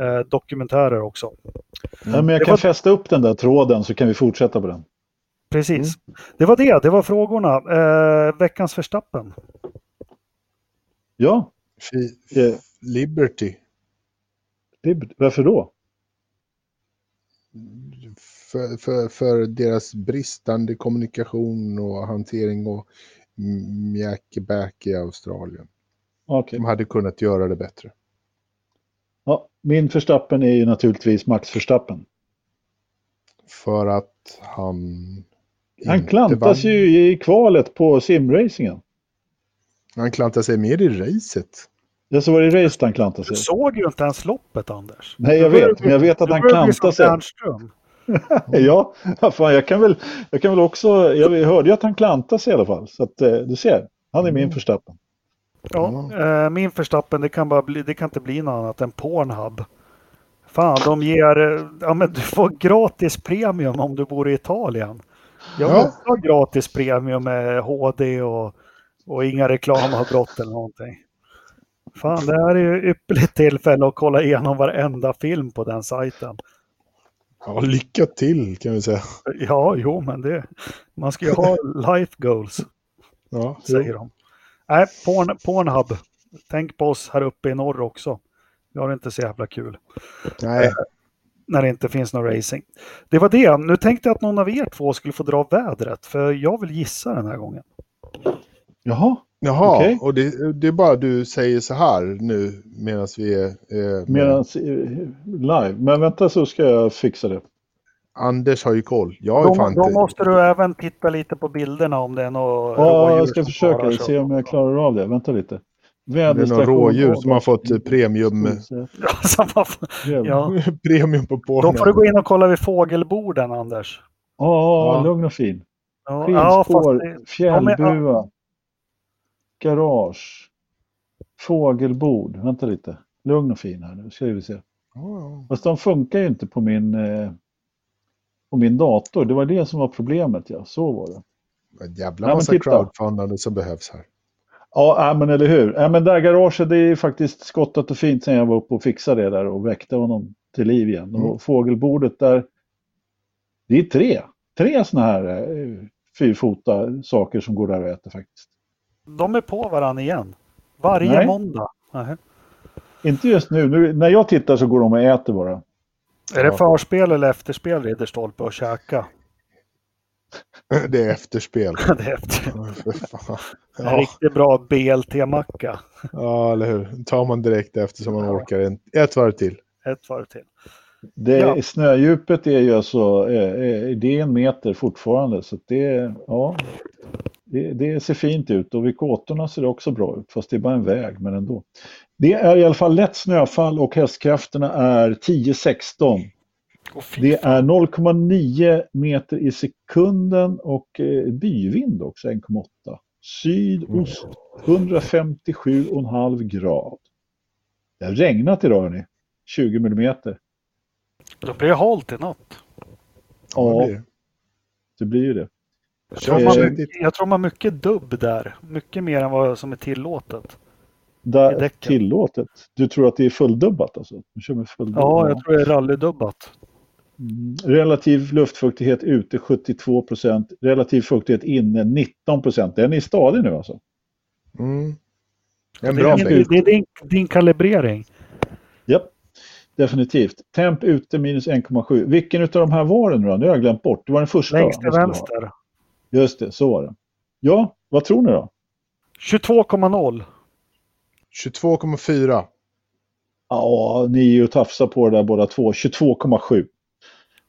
eh, dokumentärer också. Ja, men jag kan var... fästa upp den där tråden så kan vi fortsätta på den. Precis. Mm. Det var det, det var frågorna. Eh, veckans förstappen. Ja. F Liberty. Lib Varför då? För, för, för deras bristande kommunikation och hantering och mjäkebäck i Australien. Okay. De hade kunnat göra det bättre. Ja, min förstappen är ju naturligtvis Max förstappen. För att han... Han klantas vann. ju i kvalet på simracingen. Han klantade sig mer i racet. Ja, så var det racet han klantade sig. Du såg ju inte ens loppet, Anders. Nej, jag vet. Men jag vet att han klantade sig. ja, fan, jag, kan väl, jag kan väl också... Jag hörde ju att han klantade sig i alla fall. Så att, eh, du ser, han är min mm. förstappen. Ja, eh, min förstappen det kan, bara bli, det kan inte bli något annat än Pornhub. Fan, de ger... Eh, ja, men du får gratis premium om du bor i Italien. Jag ja. ha gratis premium med HD och och inga reklamavbrott eller någonting. Fan, det här är ju ypperligt tillfälle att kolla igenom varenda film på den sajten. Ja, lycka till kan vi säga. Ja, jo, men det, man ska ju ha life goals. Ja, säger de. Nej, porn, Pornhub. Tänk på oss här uppe i norr också. Vi har det inte så jävla kul. Nej. Eh, när det inte finns någon racing. Det var det. Nu tänkte jag att någon av er två skulle få dra vädret, för jag vill gissa den här gången. Jaha. Jaha, okay. och det, det, är bara du säger så här nu medan vi är... Eh, medan live. Men vänta så ska jag fixa det. Anders har ju koll. Jag då, fan då inte... måste du även titta lite på bilderna om det är något Ja, jag ska försöka se om jag klarar av det. Vänta lite. Det är några rådjur som har fått premium. ja. premium på porren. Då får du gå in och kolla vid fågelborden, Anders. Ja, ja. lugn och fin. Skidspår, ja, fjällbua garage, fågelbord. Vänta lite. Lugn och fin här nu ska vi se. Oh. Fast de funkar ju inte på min, på min dator. Det var det som var problemet. Ja, så var det. En jävla massa ja, crowdfundande som behövs här. Ja, men eller hur. Ja, men där garaget det är faktiskt skottat och fint sen jag var uppe och fixade det där och väckte honom till liv igen. Mm. Och fågelbordet där, det är tre. Tre sådana här eh, fyrfota saker som går där och äter faktiskt. De är på varandra igen. Varje Nej. måndag. Nej. Inte just nu. nu. När jag tittar så går de och äter bara. Är det förspel eller efterspel Ridderstolpe och käka? Det är efterspel. det är efterspel. En ja. riktigt bra BLT-macka. Ja, eller hur. tar man direkt efter som man ja. orkar. En, ett varv till. Ett varv till. Det, ja. Snödjupet är ju alltså, det är en meter fortfarande. Så det, ja, det, det, ser fint ut och vid kåtorna ser det också bra ut, fast det är bara en väg, men ändå. Det är i alla fall lätt snöfall och hästkrafterna är 10-16. Oh, det är 0,9 meter i sekunden och eh, byvind också 1,8. Sydost 157,5 grad. Det har regnat idag hörni. 20 millimeter. Då blir det halt i natt. Ja, det blir ju det. Jag tror, man, jag tror man mycket dubb där. Mycket mer än vad som är tillåtet. Där, tillåtet? Du tror att det är fulldubbat alltså? full ja, jag tror det är rallydubbat. Mm. Relativ luftfuktighet ute 72 procent. Relativ fuktighet inne 19 procent. Den är stadig nu alltså. Mm. En bra det, är, det är din, din kalibrering. Ja, definitivt. Temp ute minus 1,7. Vilken av de här var det nu då? Nu har jag glömt bort. Det var den första. Längst till vänster. Just det, så var det. Ja, vad tror ni då? 22,0. 22,4. Ja, ni är ju tafsar på det där båda två. 22,7.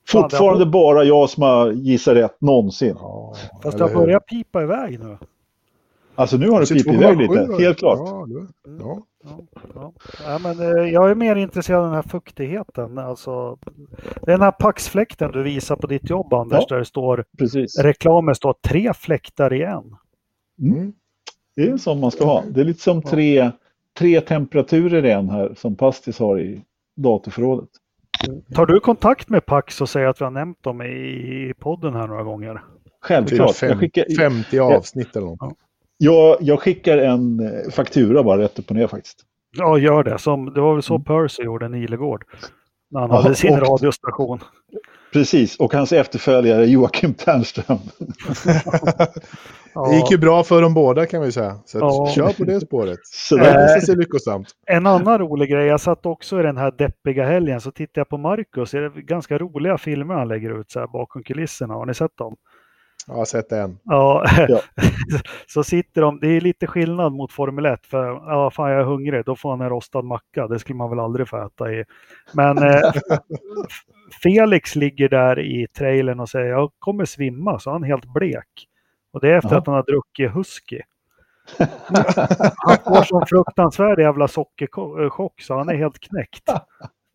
Fortfarande ja, bara jag som har gissat rätt någonsin. Ja, Fast det har börjat pipa iväg nu. Alltså nu har det pipit iväg lite, helt klart. Ja, ja. Ja, ja. ja, men, eh, jag är mer intresserad av den här fuktigheten. Alltså, den här paxfläkten du visar på ditt jobb Anders, ja, där det står precis. reklamen står tre fläktar i en. Mm. Det är en sån man ska ha. Det är lite som tre, tre temperaturer i en här som Pastis har i datorförrådet. Tar du kontakt med Pax och säger att vi har nämnt dem i podden här några gånger? Självklart. Fem, jag skickar, 50 avsnitt eller något. Jag, jag skickar en eh, faktura bara rätt upp och ner faktiskt. Ja, gör det. Som, det var väl så mm. Percy gjorde Nilegård. När han ja, hade sin och, radiostation. Precis, och hans efterföljare Joakim Ternström. Det gick ju bra för dem båda kan vi säga. Så ja. kör på det spåret. Så det äh, sig lyckosamt. En annan rolig grej, jag satt också i den här deppiga helgen så tittade jag på Marcus. Det är ganska roliga filmer han lägger ut så här bakom kulisserna. Har ni sett dem? Jag har sett en. Ja, ja. så sitter de, det är lite skillnad mot Formel 1 för ja, fan jag är hungrig, då får han en rostad macka. Det skulle man väl aldrig få äta i. Men eh, Felix ligger där i trailern och säger jag kommer svimma, så han är helt blek. Och det är efter Aha. att han har druckit husky. han får sån fruktansvärd jävla sockerchock så han är helt knäckt.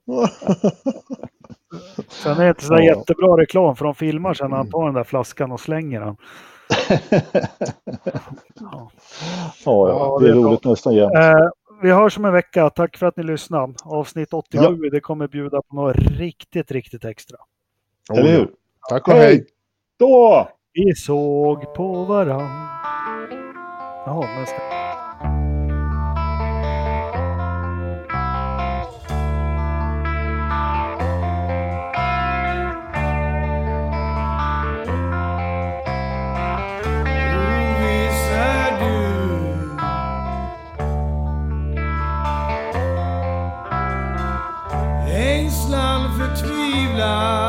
Sen är det inte så ja. jättebra reklam för de filmar sen när han tar den där flaskan och slänger den. ja. ja, det är roligt nästan jämt. Eh, vi hörs om en vecka. Tack för att ni lyssnade. Avsnitt 87, ja. det kommer bjuda på något riktigt, riktigt extra. Eller hur? Tack och hej. hej. Då! Vi såg på varann. Jaha, nästa. God.